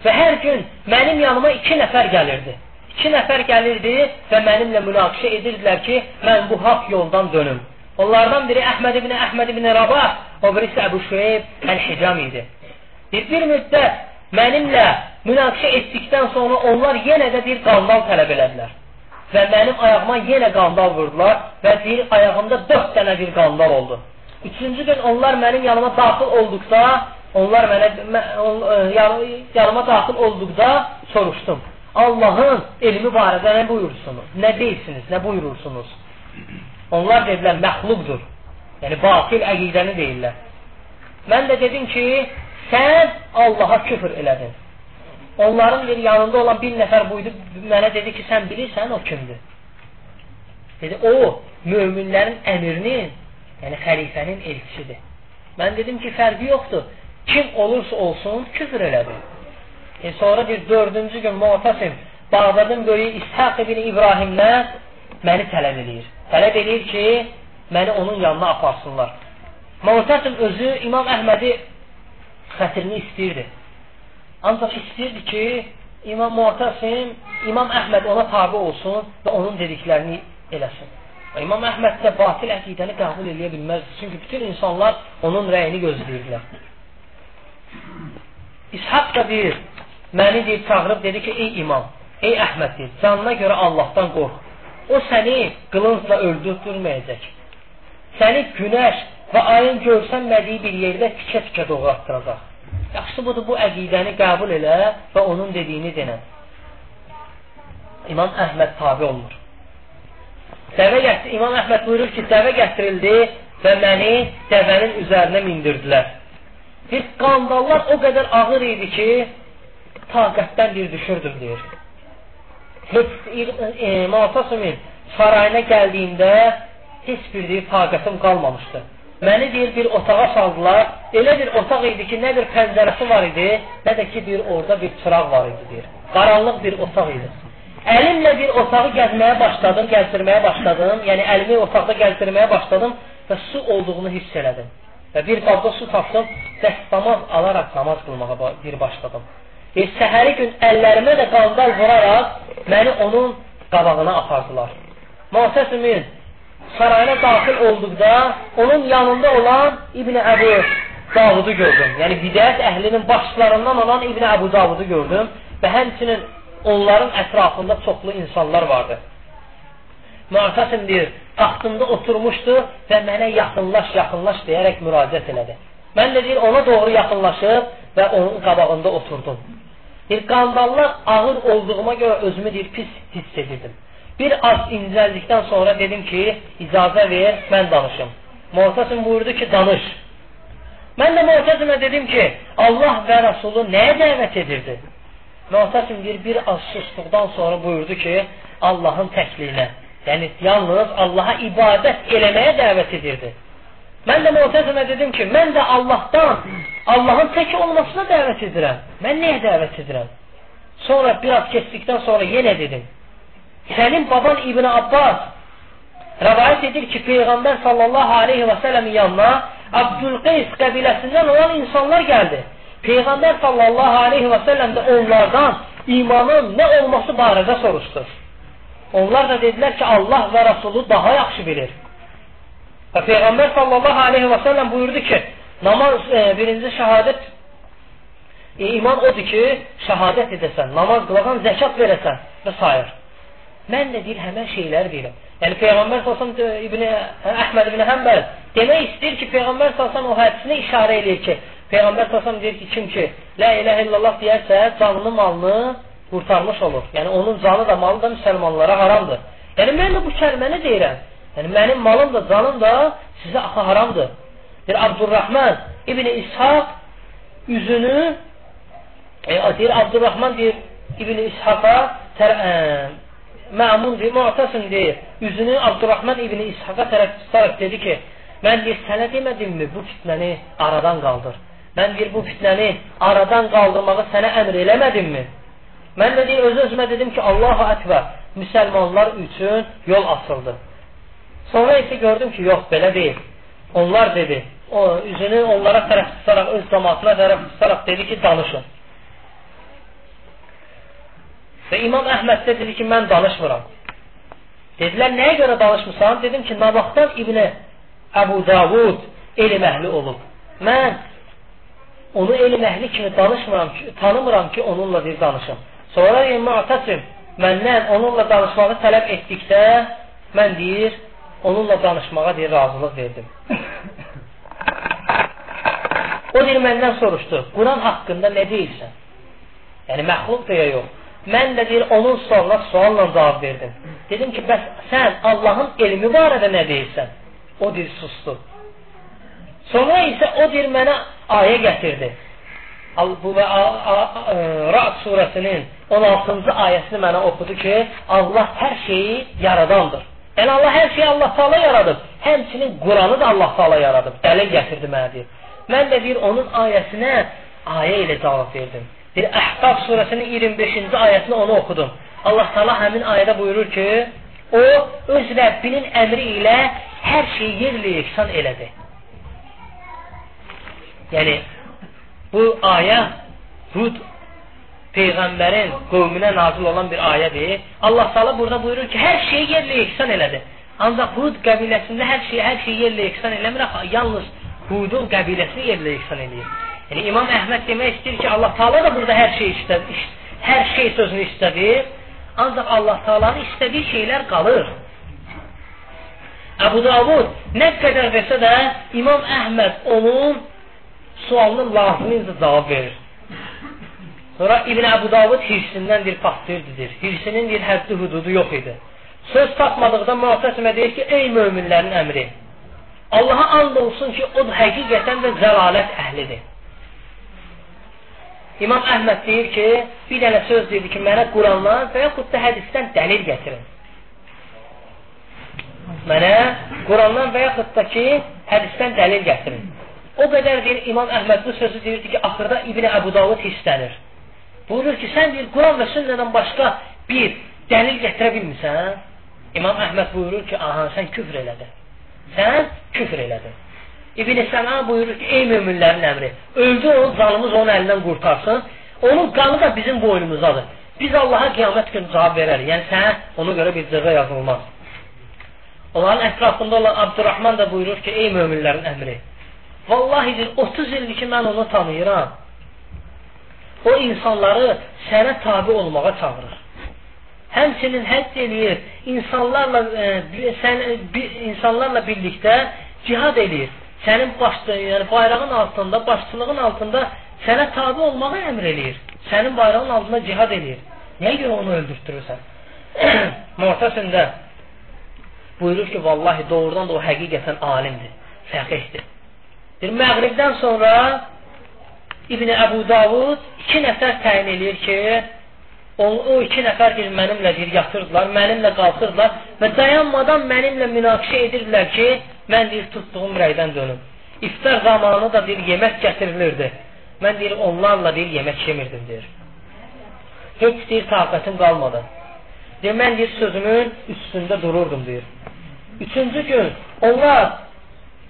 Speaker 1: Və hər gün mənim yanıma iki nəfər gəlirdi. İki nəfər gəlirdi və mənimlə münaqişə edirdilər ki, mən bu haqq yoldan dönüm. Onlardan biri Əhməd ibn Əhməd ibn Rabah, o birisi Əbu Şüeyb Əl-Hicam idi. Bir, bir müddət mənimlə münaqişə etdikdən sonra onlar yenə də bir qandal tələb elədilər. Və mənim ayağıma yenə qandal vurdular və deyir, ayağımda dörd dənə bir qandal oldu. Üçüncü gün onlar mənim yanıma daxil olduqda, onlar mənə mən, e, yanıma daxil olduqda soruşdum. Allahın elmi barədə nə buyursunuz? Nə deyirsiniz? Nə buyurursunuz? Onlar dedilər, məxluqdur. Yəni, batil əqidəni deyirlər. Mən də dedim ki, sən Allaha küfr elədin. Onların bir yanında olan bir nəfər buydu, mənə dedi ki, sən bilirsən o kimdir? Dedi, o, möminlərin əmirinin, yəni xəlifənin elçisidir. Mən dedim ki, fərqi yoxdur. Kim olursa olsun, küfr elədi. E, sonra bir dördüncü gün Mu'tasim Bağdadın böyüyü İshaq ibn İbrahimdən məni tələb edir. Tələb edir ki, məni onun yanına aparsınlar. Mu'tasim özü İmam Əhmədi xətrini istəyirdi. Ancaq istəyirdi ki, İmam Mu'tasim, İmam Əhməd ona tabi olsun və onun dediklərini eləsin. Və İmam Əhməd də batil əqidəni qəbul edə bilməz. Çünki bütün insanlar onun rəyini gözləyirlər. İshaq da deyir, məni deyib çağırıb dedi ki, ey imam, ey Əhməd deyir, canına görə Allahdan qorx. O səni qılıncla öldürtürməyəcək. Səni günəş və ayın görsənmədiyi bir yerdə tikə-tikə doğratdıracaq. Yaxşı budur, bu əqidəni qəbul elə və onun dediyini denə. İmam Əhməd tabi olunur. Dəvə gətir, İmam Əhməd buyurur ki, dəvə gətirildi və məni dəvənin üzərinə mindirdilər. Bir qandallar o qədər ağır idi ki, taqətdən bir düşürdüm, deyir. Heç e, Mutasımın sarayına gəldiyimdə heç bir deyir, taqətim qalmamışdı. Məni deyir, bir otağa saldılar. Elə bir otaq idi ki, nə bir pəncərəsi var idi, nə də ki, bir orada bir çıraq var idi, deyir. Qaranlıq bir otaq idi. Əlimlə bir otağı gəzməyə başladım, gəzdirməyə başladım. Yəni əlimi otaqda gəzdirməyə başladım və su olduğunu hiss elədim. Və bir qabda su tapdım, dəstəmaz alaraq namaz qılmağa bir başladım. E, səhəri gün əllərimə də qandal vuraraq məni onun qabağına apardılar. Muhtəsimin sarayına daxil olduqda onun yanında olan İbn Əbu Davudu gördüm. Yəni bidət əhlinin başlarından olan İbn Əbu Davudu gördüm və həmçinin onların ətrafında çoxlu insanlar vardı. Mu'tasim deyir, taxtımda oturmuşdu və mənə yaxınlaş, yaxınlaş deyərək müraciət elədi. Mən də deyir, ona doğru yaxınlaşıb və onun qabağında oturdum. Bir qandallar ağır olduğuma görə özümü deyir, pis hiss edirdim. Bir az incəldikdən sonra dedim ki, icazə ver, mən danışım. Mu'tasim buyurdu ki, danış. Mən də Mu'tasimə dedim ki, Allah və Rasulü nəyə dəvət edirdi? Mu'tasim deyir, bir az susduqdan sonra buyurdu ki, Allahın təkliyinə. Yəni, yalnız Allaha ibadət eləməyə dəvət edirdi. Mən də Mu'təzimə dedim ki, mən də Allahdan, Allahın tək olmasına dəvət edirəm. Mən nəyə dəvət edirəm? Sonra biraz keçdikdən sonra yenə dedim. Sənin baban İbn Abbas rəvayət edir ki, Peyğəmbər sallallahu aleyhi və səlləmin yanına Abdülqeys qəbiləsindən olan insanlar gəldi. Peyğəmbər sallallahu aleyhi və səlləm də onlardan imanın nə olması barədə soruşdu. Onlar da dedilər ki, Allah və Rasulü daha yaxşı bilir. Və Peyğəmbər sallallahu aleyhi və səlləm buyurdu ki, namaz e, birinci şəhadət e, iman odur ki, şəhadət edəsən, namaz qılaqan, zəkat verəsən və s. Mən də deyir, həmən şeylər deyirəm. Yəni Peyğəmbər sallallahu e, İbn Əhməd ibn Həmbəl demək istəyir ki, Peyğəmbər sallallahu o hədisinə işarə eləyir ki, Peyğəmbər sallallahu deyir ki, kim ki, la ilahe illallah deyərsə, canını, malını qurtarmış olur. Yəni onun canı da, malı da müsəlmanlara haramdır. Yəni mən də bu kəlməni deyirəm. Yəni mənim malım da, canım da sizə axı haramdır. Deyir Abdurrahman İbn İshaq üzünü e, deyir Abdurrahman deyir İbn İshaqa e, Məmun deyir, Mu'tasim deyir, üzünü Abdurrahman İbn İshaqa tərəf tutaraq dedi ki, mən deyir, sənə demədimmi bu fitnəni aradan qaldır? Mən deyir, bu fitnəni aradan qaldırmağı sənə əmr eləmədimmi? Mən də deyir, öz-özümə dedim ki, Allahu Əkbər, müsəlmanlar üçün yol açıldı. Sonra isə gördüm ki, yox, belə deyil. Onlar dedi, o üzünü onlara tərəf tutaraq, öz cəmaatına tərəf tutaraq dedi ki, danışın. Və İmam Əhməd də dedi ki, mən danışmıram. Dedilər, nəyə görə danışmısan? Dedim ki, Nabaqdan İbni Əbu Davud elm əhli olub. Mən onu elm əhli kimi danışmıram ki, tanımıram ki, onunla bir danışım. Sonra Mu'tasim, məndən onunla danışmağı tələb etdikdə, mən deyir, onunla danışmağa deyir, razılıq verdim. o deyir, məndən soruşdu, Quran haqqında nə deyirsən? Yəni, məxluq deyə yox. Mən də deyir, onun sualına sualla cavab verdim. Dedim ki, bəs sən Allahın elmi barədə nə deyirsən? O deyir, sustu. Sonra isə o deyir, mənə ayə gətirdi. Bu və e, Ra'd surəsinin 16-cı ayəsini mənə oxudu ki, Allah hər şeyi yaradandır. Yəni Allah hər şeyi Allah Taala yaradıb. Həmçinin Quranı da Allah Taala yaradıb. Dəlil gətirdi mənə deyir. Mən də deyir onun ayəsinə ayə ilə cavab verdim. Bir Əhqaf surəsinin 25-ci ayəsini onu oxudum. Allah Taala həmin ayədə buyurur ki, o öz Rəbbinin əmri ilə hər şeyi yerlə yeksan elədi. Yəni bu ayə Hud peyğəmbərin qövmünə nazil olan bir ayədir. Allah Taala burada buyurur ki, hər şeyi yerlə yeksan elədi. Ancaq Hud qəbiləsində hər şeyi hər şeyi yerlə yeksan eləmir, yalnız Hudun qəbiləsini yerlə yeksan eləyir. Yəni İmam Əhməd demək istəyir ki, Allah Taala da burada hər şey istədi, hər şey sözünü istədir. Ancaq Allah Taala'nın istədiyi şeylər qalır. Əbu Davud nə qədər versə də İmam Əhməd onun sualının lazımınca cavab verir. Sonra İbn Əbu Davud hirsindən bir partlayırdır. Hirsinin bir həddi hududu yox idi. Söz tapmadıqda müəssəsimə deyir ki, ey möminlərin əmri, Allaha and olsun ki, o həqiqətən də zəlalət əhlidir. İmam Əhməd deyir ki, bir dənə söz deyir ki, mənə Qurandan və yaxud da hədisdən dəlil gətirin. Mənə Qurandan və yaxud da ki, hədisdən dəlil gətirin. O qədər deyir, İmam Əhməd bu sözü deyirdi ki, axırda İbn Əbu Davud hissənir. Buyurur ki, sən deyir, Quran və sünnədən başqa bir dəlil gətirə bilmirsən? İmam Əhməd buyurur ki, aha, sən küfr elədin. Sən küfr elədin. İbn Səma buyurur ki, ey möminlərin əmri, öldü o, canımız onun əlindən qurtarsın. Onun qanı da bizim boynumuzdadır. Biz Allaha qiyamət günü cavab verərik. Yəni sənə ona görə bir cəza yazılmaz. Onların ətrafında olan Abdurrahman da buyurur ki, ey möminlərin əmri, vallahi 30 ildir ki, mən onu tanıyıram. O insanları sənə tabi olmağa çağırır. Həmçinin həcc eləyir, insanlarla, e, sən, e, insanlarla birlikdə cihad eləyir sənin başda, yəni bayrağın altında, başçılığın altında sənə tabi olmağı əmr eləyir. Sənin bayrağın altında cihad eləyir. Nəyə görə onu öldürtdürürsən? Mu'təsində buyurur ki, vallahi doğrudan da o həqiqətən alimdir, fəqihdir. Bir məğribdən sonra İbn Əbu Davud iki nəfər təyin eləyir ki, o, o iki nəfər bir mənimlə bir yatırdılar, mənimlə qalxırdılar və dayanmadan mənimlə münaqişə edirdilər ki, Mən deyir, tutduğum rəydən dönüm. İftar zamanı da deyir, yemək gətirilirdi. Mən deyir, onlarla deyir, yemək yemirdim deyir. Heç deyir, taqətim qalmadı. Deyir, mən deyir, sözümün üstündə dururdum deyir. Üçüncü gün onlar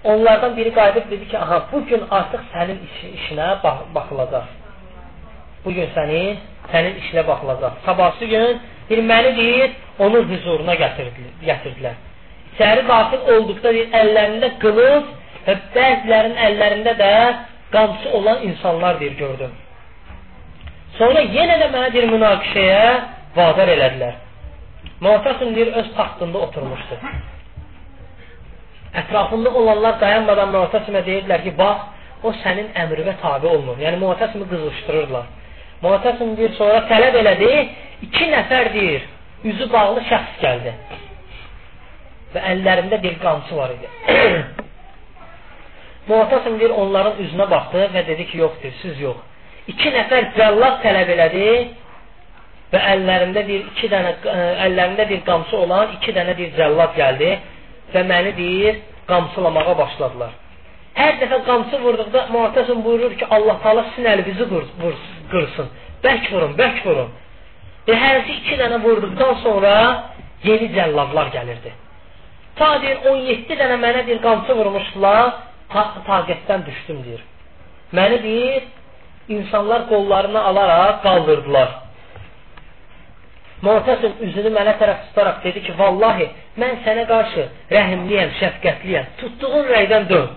Speaker 1: onlardan biri qayıdıb dedi ki, aha, bu gün artıq sənin iş, işinə bax baxılacaq. Bu gün sənin işinə baxılacaq. Sabahsı gün bir məni deyir, onun huzuruna gətirdilər. İçəri daxil olduqda deyir, əllərində qılınc və bəzilərinin əllərində də qamçı olan insanlar deyir, gördüm. Sonra yenə də mənə deyir, münaqişəyə vadar elədilər. Muhtasim deyir, öz taxtında oturmuşdu. Ətrafında olanlar dayanmadan Muhtasimə deyirlər ki, bax, o sənin əmrinə tabi olmur. Yəni, Muhtasimi qızışdırırlar. Muhtasim deyir, sonra tələb elədi, iki nəfər deyir, üzü bağlı şəxs gəldi və əllərində bir qamçı var idi. Muhtasim deyir, onların üzünə baxdı və dedi ki, yoxdur, siz yox. İki nəfər cəllad tələb elədi və əllərində deyir, iki dənə, e, əllərində deyir, qamçı olan iki dənə deyir, cəllad gəldi və məni deyir, qamçılamağa başladılar. Hər dəfə qamçı vurduqda Muhtəsim buyurur ki, Allah Taala sizin əlinizi qırsın. Bərk vurun, bərk vurun. Və hərisi iki dənə vurduqdan sonra yeni cəlladlar gəlirdi. Ta deyir 17 dənə mənə deyir qamçı vurmuşdular, ta taqətdən düşdüm deyir. Məni deyir insanlar qollarını alaraq qaldırdılar. Muhtəsim üzünü mənə tərəf tutaraq dedi ki, vallahi mən sənə qarşı rəhimliyəm, şəfqətliyəm. Tutduğun rəydən dön.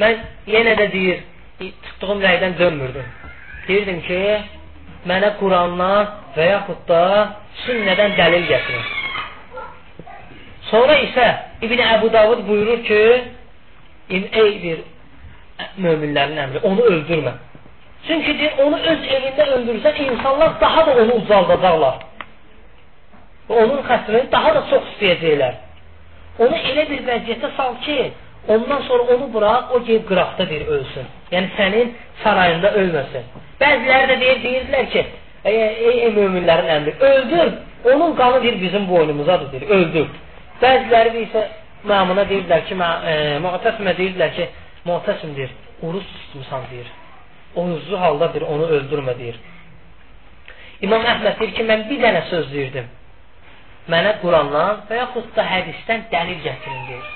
Speaker 1: Mən yenə də deyir, tutduğum rəydən dönmürdüm. Deyirdim ki, mənə Qurandan və yaxud da sünnədən dəlil gətirin. Sonra isə İbn Əbu Davud buyurur ki, ey bir möminlərin əmri, onu öldürmə. Çünki deyir, onu öz evində öldürsən, insanlar daha da onu ucaldacaqlar. Və onun xətrini daha da çox istəyəcəklər. Onu elə bir vəziyyətə sal ki, ondan sonra onu bıraq, o geyib qıraqda bir ölsün. Yəni sənin sarayında ölməsin. Bəziləri də deyir, deyirdilər ki, ey, ey, ey möminlərin əmri, öldür, onun qanı deyir bizim boynumuzadır, deyir, öldür. Bəziləri isə məmuna deyirlər ki, e, Muğtəsimə deyirlər ki, Muğtəsim deyir, urus tutmusan deyir oyuzlu halda bir onu öldürmə deyir. İmam Əhməd deyir ki, mən bir dənə söz deyirdim. Mənə Qurandan və yaxud da hədisdən dəlil gətirin deyir.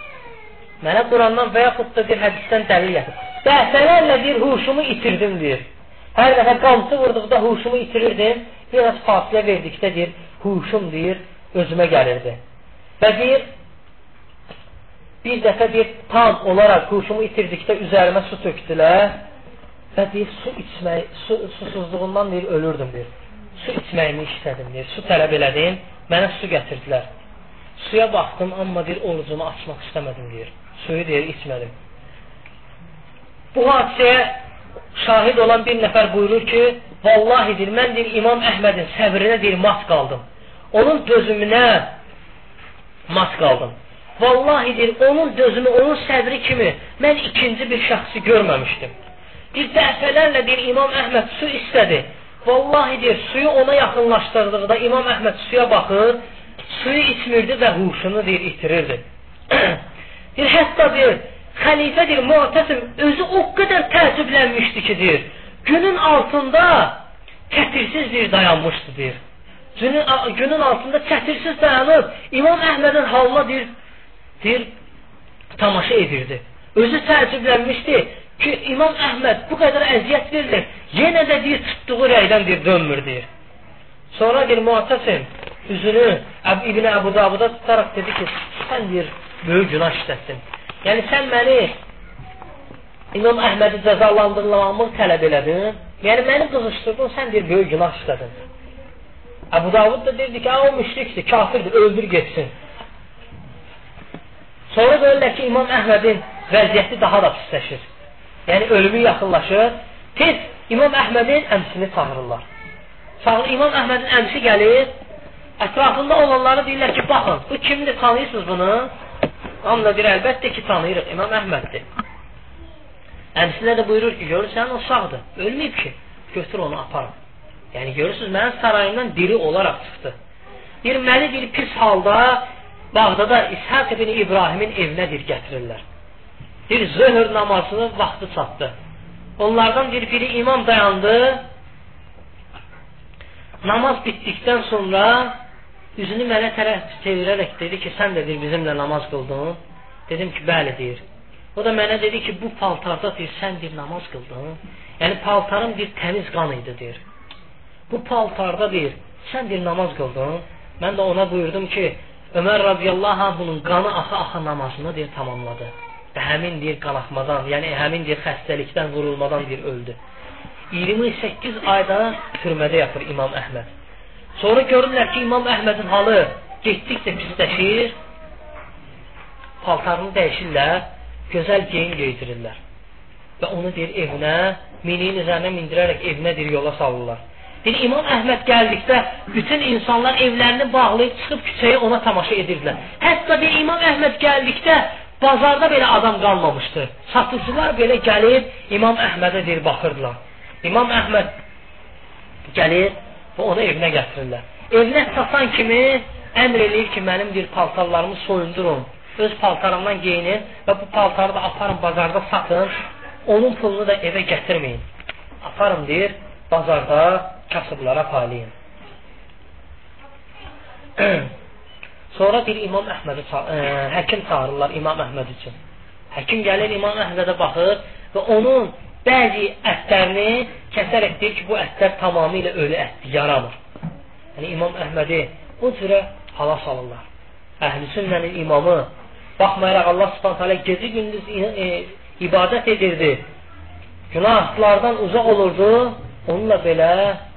Speaker 1: Mənə Qurandan və yaxud da bir hədisdən dəlil gətirin. Dəfələrlə deyir, huşumu itirdim deyir. Hər dəfə qamçı vurduqda huşumu itirirdim. Biraz fasilə verdikdə deyir, huşum deyir, özümə gəlirdi. Və deyir, bir dəfə deyir, tam olaraq huşumu itirdikdə üzərimə su tökdülər və deyir, su içmək, su, susuzluğundan deyir, ölürdüm deyir. Su içməyimi istədim deyir, su tələb elədim, mənə su gətirdilər. Suya baxdım, amma deyir, orucumu açmaq istəmədim deyir. Suyu deyir, içmədim. Bu hadisəyə şahid olan bir nəfər buyurur ki, vallahi deyir, mən deyir, İmam Əhmədin səbrinə deyir, mat qaldım. Onun dözümünə mat qaldım. Vallahi deyir, onun dözümü, onun səbri kimi mən ikinci bir şəxsi görməmişdim. Bir dəfələrlə deyir İmam Əhməd su istədi. Vallahi deyir suyu ona yaxınlaşdırdıqda İmam Əhməd suya baxır, suyu içmirdi və huşunu deyir itirirdi. deyir hətta deyir xəlifə deyir Mu'təsim özü o qədər təəccüblənmişdi ki deyir günün altında çətirsiz deyir dayanmışdı deyir. Günün, günün altında çətirsiz dayanıb İmam Əhmədin halına deyir deyir tamaşa edirdi. Özü təəccüblənmişdi ki, İmam Əhməd bu qədər əziyyət verilir, yenə də deyir, tutduğu rəydən deyir, dönmür deyir. Sonra deyir, Muattasim üzünü İbn Əbu Davuda tutaraq dedi ki, sən deyir, böyük günah işlətdin. Yəni, sən məni İmam Əhmədi cəzalandırmamı tələb elədin. Yəni, məni qızışdırdın, sən deyir, böyük günah işlədin. Əbu Davud da deyirdi ki, o müşrikdir, kafirdir, öldür getsin. Sonra görürlər ki, İmam Əhmədin vəziyyəti daha da pisləşir yəni ölümü yaxınlaşır, tez İmam Əhmədin əmsini çağırırlar. Çağır, İmam Əhmədin əmsi gəlir, ətrafında olanları deyirlər ki, baxın, bu kimdir, tanıyırsınız bunu? Hamla deyir, əlbəttə ki, tanıyırıq, İmam Əhməddir. Əmsinə də buyurur ki, görürsən, o sağdır, ölməyib ki, götür onu aparın. Yəni, görürsünüz, mənim sarayımdan diri olaraq çıxdı. Deyir, məni bir pis halda Bağdada İshaq ibn İbrahimin evinə dir gətirirlər bir zöhr namazının vaxtı çatdı. Onlardan bir biri imam dayandı. Namaz bitdikdən sonra üzünü mənə tərəf çevirərək dedi ki, sən də deyir, bizimlə namaz qıldın. Dedim ki, bəli deyir. O da mənə dedi ki, bu paltarda deyir, sən deyir, namaz qıldın. Yəni, paltarın bir təmiz qan idi deyir. Bu paltarda deyir, sən deyir, namaz qıldın. Mən də ona buyurdum ki, Ömər radiyallahu anhunun qanı axa-axa namazını deyir, tamamladı və həmin deyir qanaxmadan, yəni həmin deyir xəstəlikdən, vurulmadan deyir öldü. 28 ayda türmədə yatır İmam Əhməd. Sonra görürlər ki, İmam Əhmədin halı getdikcə pisləşir, paltarını dəyişirlər, gözəl geyim geydirirlər. Və onu deyir evinə, miniyin üzərinə mindirərək evinə deyir yola salırlar. Deyir, İmam Əhməd gəldikdə bütün insanlar evlərini bağlayıb çıxıb küçəyə ona tamaşa edirdilər. Hətta bir İmam Əhməd gəldikdə Bazarda belə adam qalmamışdı. Satıcılar belə gəlib İmam Əhmədə deyir baxırdılar. İmam Əhməd gəlir və onu evinə gətirirlər. Evinə çatan kimi əmr eləyir ki, mənim bir paltarlarımı soyundurun. Öz paltarımdan geyinin və bu paltarı da aparın bazarda satın. Onun pulunu da evə gətirməyin. Aparın deyir, bazarda kasıblara paylayın. Sonra bir İmam Əhmədi e, həkim çağırırlar İmam Əhməd üçün. Həkim gəlir İmam Əhmədə baxır və onun bəzi ətlərini kəsərək deyir ki, bu ətlər tamamilə ölü ətdir, yaramır. Yəni İmam Əhmədi bu cürə hala salırlar. Əhl-i sünnənin imamı baxmayaraq Allah Subhanahu taala gecə gündüz e, ibadət edirdi. Günahlardan uzaq olurdu. Onunla belə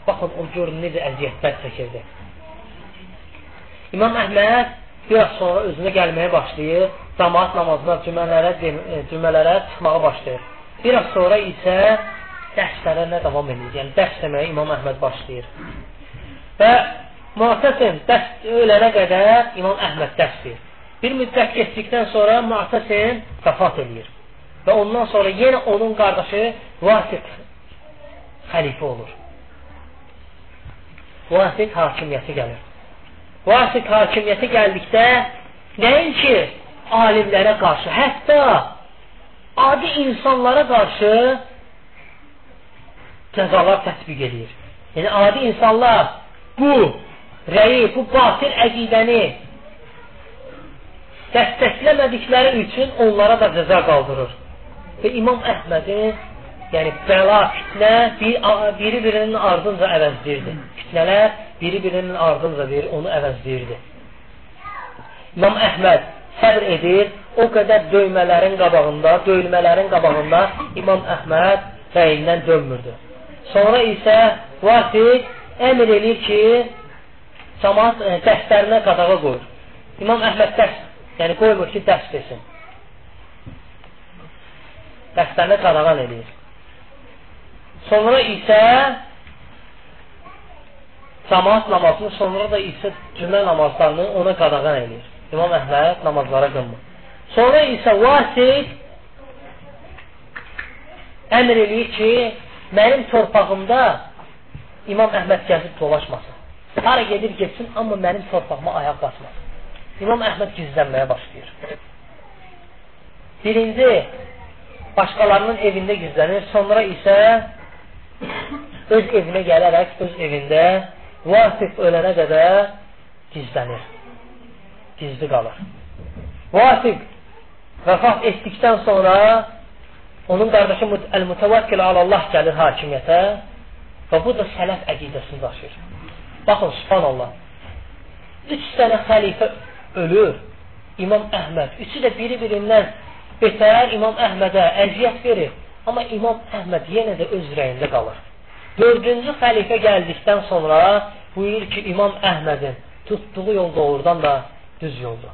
Speaker 1: baxın o görün necə əziyyətlər çəkirdi. İmam Əhməd biraz sonra özünə gəlməyə başlayır. Cəmaat namazına, cümələrə, cümələrə çıxmağa başlayır. Biraz sonra isə dərslərə davam edir. Yəni dərs deməyə İmam Əhməd başlayır. Və Mu'tasim dərs ölənə qədər İmam Əhməd dərs deyir. Bir müddət keçdikdən sonra Mu'tasim vəfat edir. Və ondan sonra yenə onun qardaşı Vasit xəlifə olur. Vasit hakimiyyəti gəlir. Vasit hakimiyyəti gəldikdə nəinki alimlərə qarşı, hətta adi insanlara qarşı cəzalar tətbiq edir. Yəni adi insanlar bu rəyi, bu batil əqidəni dəstəkləmədikləri üçün onlara da cəza qaldırır. Və İmam Əhmədin yəni bəla, fitnə bir, biri-birinin ardınca əvəzləyirdi. Fitnələr biri-birinin ardınca verir, onu əvəzləyirdi. İmam Əhməd səbr edir, o qədər döymələrin qabağında, döymələrin qabağında İmam Əhməd rəyindən dönmürdü. Sonra isə Vasid əmr edir ki, cəmaat e, dərslərinə qadağa qoyur. İmam Əhməd dərs, yəni qoymur ki, dərs desin. Dərslərinə qadağan edir. Sonra isə cəmaat namazını, sonra da isə cümlə namazlarını ona qadağan edir. İmam Əhməd namazlara qılmır. Sonra isə Vasid əmr edir ki, mənim torpağımda İmam Əhməd gəzib dolaşmasın. Hara gedir getsin, amma mənim torpağıma ayaq basmasın. İmam Əhməd gizlənməyə başlayır. Birinci, başqalarının evində gizlənir, sonra isə öz evinə gələrək, öz evində Vasif ölənə qədər gizlənir. Gizli qalır. Vasif vəfat etdikdən sonra onun qardaşı Əl-Mütəvəkkil Allah gəlir hakimiyyətə və bu da sələf əqidəsini daşıyır. Baxın, subhanallah. Üç dənə xəlifə ölür. İmam Əhməd. Üçü də biri-birindən betər İmam Əhmədə əziyyət verir. Amma İmam Əhməd yenə də öz rəyində qalır. Dördüncü xəlifə gəldikdən sonra buyurur ki, İmam Əhmədin tutduğu yol doğrudan da düz yoldur.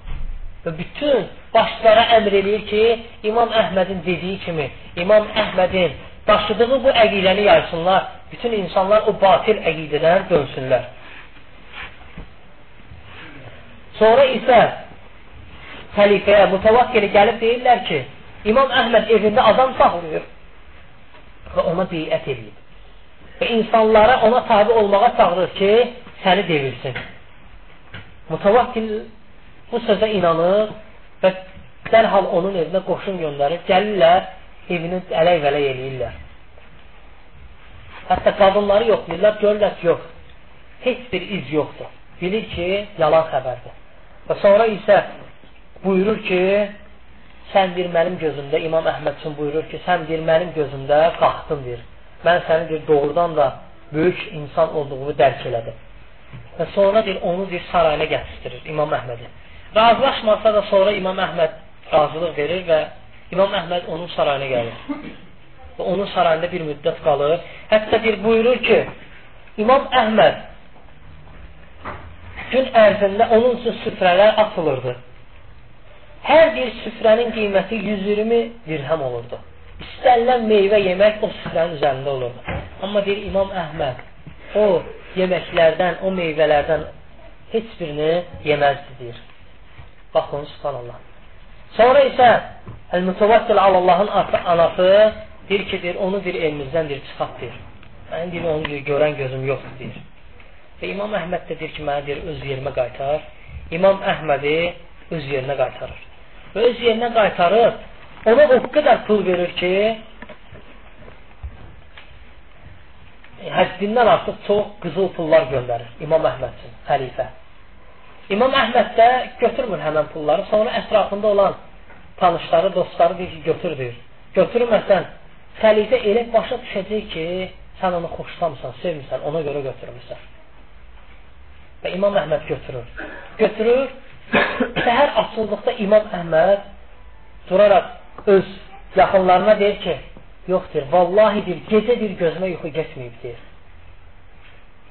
Speaker 1: Və bütün başlara əmr eləyir ki, İmam Əhmədin dediyi kimi, İmam Əhmədin daşıdığı bu əqidəni yaysınlar, bütün insanlar o batil əqidədən dönsünlər. Sonra isə xəlifəyə, mütəvakkili gəlib deyirlər ki, İmam Əhməd evində adam saxlayır və ona beyət edib. Və insanlara ona tabi olmağa çağırır ki, səni devirsin. Mütəvakkil bu sözə inanır və dərhal onun evinə qoşun göndərir, gəlirlər, evini ələk-vələk eləyirlər. Hətta qadınları yoxlayırlar, görürlər yox, heç bir iz yoxdur. Bilir ki, yalan xəbərdir. Və sonra isə buyurur ki, sən bir mənim gözümdə, İmam Əhməd üçün buyurur ki, sən bir mənim gözümdə qalxdın bir. Mən səni bir doğrudan da böyük insan olduğumu dərk elədim. Və sonra bir onu bir sarayına gətirtirir İmam Əhmədi. Razılaşmasa da sonra İmam Əhməd razılıq verir və İmam Əhməd onun sarayına gəlir. Və onun sarayında bir müddət qalır. Hətta bir buyurur ki, İmam Əhməd gün ərzində onun üçün süfrələr atılırdı. Hər bir süfrənin qiyməti 120 dirhəm olurdu. İstənilən meyvə yemək o süfrənin üzərində olurdu. Amma deyir İmam Əhməd, o yeməklərdən, o meyvələrdən heç birini yeməzdi deyir. Baxın, subhanallah. Sonra isə Əl-Mütəvəkkil Allahın anası deyir ki, deyir, onu bir elimizdən deyir, çıxart deyir. Mənim deyir, onu görən gözüm yoxdur, deyir. Və İmam Əhməd də deyir ki, mənə deyir, öz yerimə qaytar. İmam Əhmədi öz yerinə qaytarır. Və öz yerinə qaytarır, ona o qədər pul verir ki, həddindən artıq çox qızıl pullar göndərir İmam Əhməd üçün, xəlifə. İmam Əhməd də götürmür həmən pulları, sonra ətrafında olan tanışları, dostları deyir ki, götür deyir. Götürməsən, xəlifə elə başa düşəcək ki, sən onu xoşlamısan, sevmirsən, ona görə götürmürsən. Və İmam Əhməd götürür. Götürür, səhər açıldıqda İmam Əhməd duraraq öz yaxınlarına deyir ki, yoxdur, vallahi deyir, gecə bir gözümə yuxu getməyib deyir.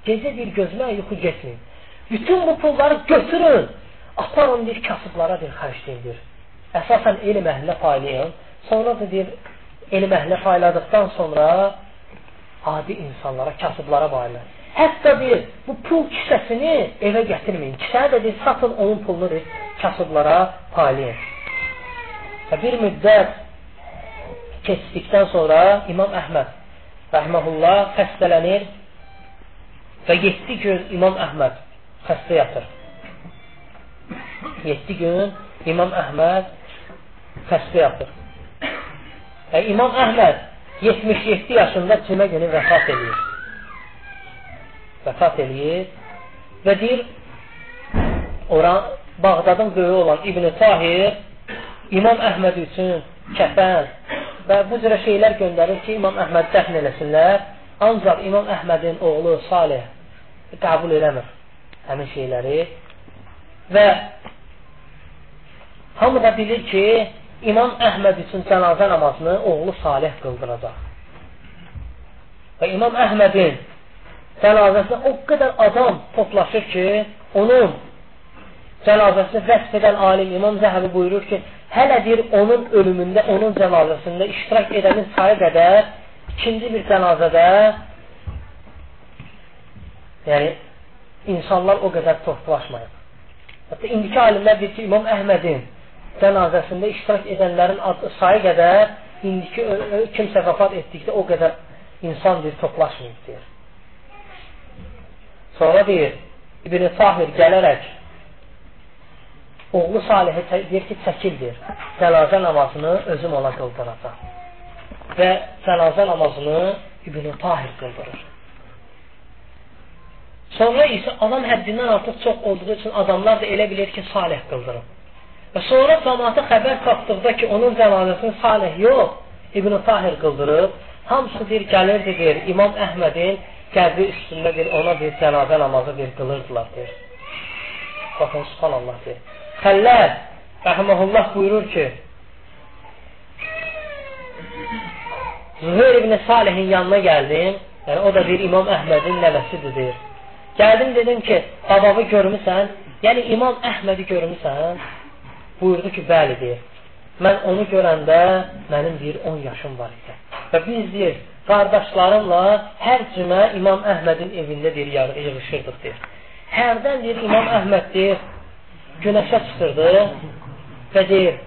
Speaker 1: Gecə bir gözümə yuxu getməyib. Bütün bu pulları götürün. Aparın bir kasıblara bir xərcləyin bir. Əsasən elm əhlinə paylayın. Sonra da deyir, elm əhlinə payladıqdan sonra adi insanlara, kasıblara paylayın. Hətta bir bu pul kisəsini evə gətirməyin. Kisəni də deyir, satın onun pulunu deyir, kasıblara paylayın. Və bir müddət keçdikdən sonra İmam Əhməd rəhməhullah xəstələnir və 7 gün İmam Əhməd xəstə yatır. 7 gün İmam Əhməd xəstə yatır. Və İmam Əhməd 77 yaşında cümə günü vəfat edir. Vəfat edir və deyir oran Bağdadın böyüyü olan İbn Tahir İmam Əhməd üçün kəfən və bu cürə şeylər göndərir ki, İmam Əhməd dəfn eləsinlər. Ancaq İmam Əhmədin oğlu Salih qəbul eləmir həmin şeyləri və hamı da bilir ki, İmam Əhməd üçün cənazə namazını oğlu Salih qıldıracaq. Və İmam Əhmədin cənazəsinə o qədər adam toplaşır ki, onun cənazəsini vəsf edən alim İmam Zəhəbi buyurur ki, hələ deyir onun ölümündə, onun cənazəsində iştirak edənin sayı qədər ikinci bir cənazədə yəni insanlar o qədər toplaşmayıb. Hətta indiki alimlər deyir ki, İmam Əhmədin cənazəsində iştirak edənlərin sayı qədər indiki kimsə vəfat etdikdə o qədər insan deyir, toplaşmayıb deyir. Sonra deyir, İbn-i Tahir gələrək oğlu Salihə deyir ki, çəkildir. Cənazə namazını özüm ona qıldıracaq. Və cənazə namazını İbn-i Tahir qıldırır. Sonra isə adam həddindən artıq çox olduğu üçün adamlar da elə bilir ki, salih qıldırıb. Və sonra cəmaata xəbər tapdıqda ki, onun cənazəsini salih yox, İbn-i Tahir qıldırıb, hamısı bir gəlirdi, deyir, İmam Əhmədin qəbri üstündə bir ona bir cənazə namazı bir qılırdılar, deyir. Baxın, subhanallah, deyir. Xəllər, rəhməhullah buyurur ki, Züheyr ibn Salihin yanına gəldim, yəni o da bir İmam Əhmədin nəvəsidir, deyir. Gəldim dedim ki, babamı görmüsən? Yəni İmam Əhmədi görmüsən? Buyurdu ki, bəli deyir. Mən onu görəndə mənim deyir 10 yaşım var idi. Və biz deyir, qardaşlarımla hər cümə İmam Əhmədin evində deyir, yığışırdıq deyir. Hərdən deyir İmam Əhməd deyir, günəşə çıxırdı və deyir,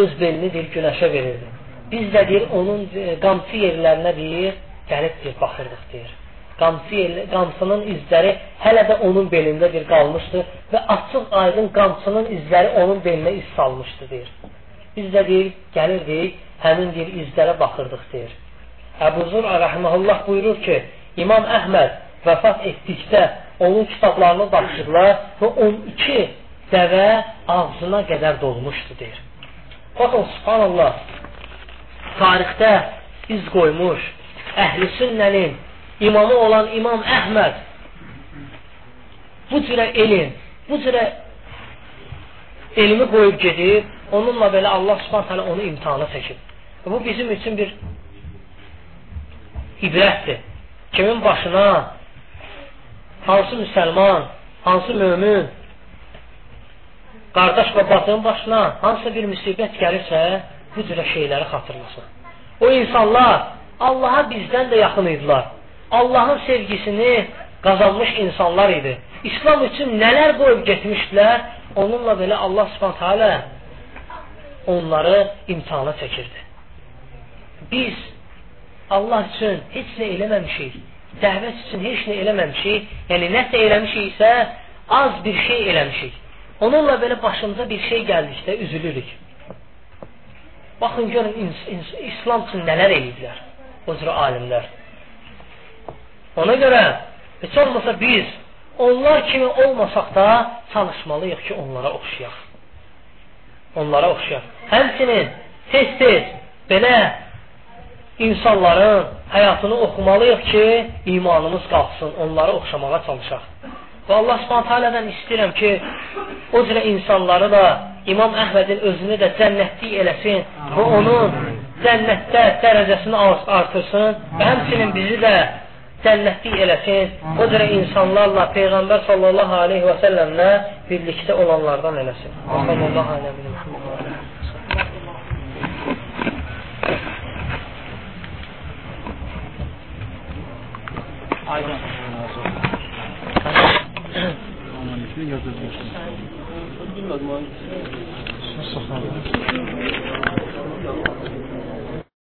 Speaker 1: öz belini deyir, günəşə verirdi. Biz də deyir, onun e, qamçı yerlərinə deyir, gəlib deyir, baxırdıq deyir qamçının izləri hələ də onun belində bir qalmışdı və açıq aydın qamçının izləri onun belinə iz salmışdı deyir. Biz də deyir, gəlirdik, həmin deyir, izlərə baxırdıq deyir. Əbu Zur rəhməhullah buyurur ki, İmam Əhməd vəfat etdikdə onun kitablarını baxışırlar və 12 dəvə ağzına qədər dolmuşdu deyir. Baxın, subhanallah, tarixdə iz qoymuş əhl-i sünnənin imamı olan İmam Əhməd bu cürə elm, bu cürə elmi qoyub gedib, onunla belə Allah subhanət hələ onu imtihana çəkib. Bu bizim üçün bir ibrətdir. Kimin başına hansı müsəlman, hansı mömin qardaş və batının başına hansısa bir müsibət gəlirsə, bu cürə şeyləri xatırlasın. O insanlar Allaha bizdən də yaxın idilər. Allahın sevgisini qazanmış insanlar idi. İslam üçün nələr qoyub getmişdilər, onunla belə Allah Subhanahu taala onları imtahana çəkirdi. Biz Allah üçün heç nə eləməmişik. Dəvət üçün heç nə eləməmişik. Yəni nəsə eləmişiksə, az bir şey eləmişik. Onunla belə başımıza bir şey gəldikdə üzülürük. Baxın görün İslam üçün nələr eləyiblər o cür alimlər. Ona görə heç olmasa biz onlar kimi olmasaq da çalışmalıyıq ki, onlara oxşayaq. Onlara oxşayaq. Həmçinin tez-tez belə insanların həyatını oxumalıyıq ki, imanımız qalxsın, onlara oxşamağa çalışaq. Və Allah Subhanahu taalədən istəyirəm ki, o cürə insanları da İmam Əhmədin özünü də cənnətlik eləsin və onun cənnətdə dərəcəsini artırsın və həmçinin bizi də cənnətlik eləsin. O cürə insanlarla Peyğəmbər sallallahu aleyhi və səlləmlə birlikdə olanlardan eləsin. Sallallahu aleyhi və səlləm. Aydın. Yazılmıştı. Bilmedim abi. Nasıl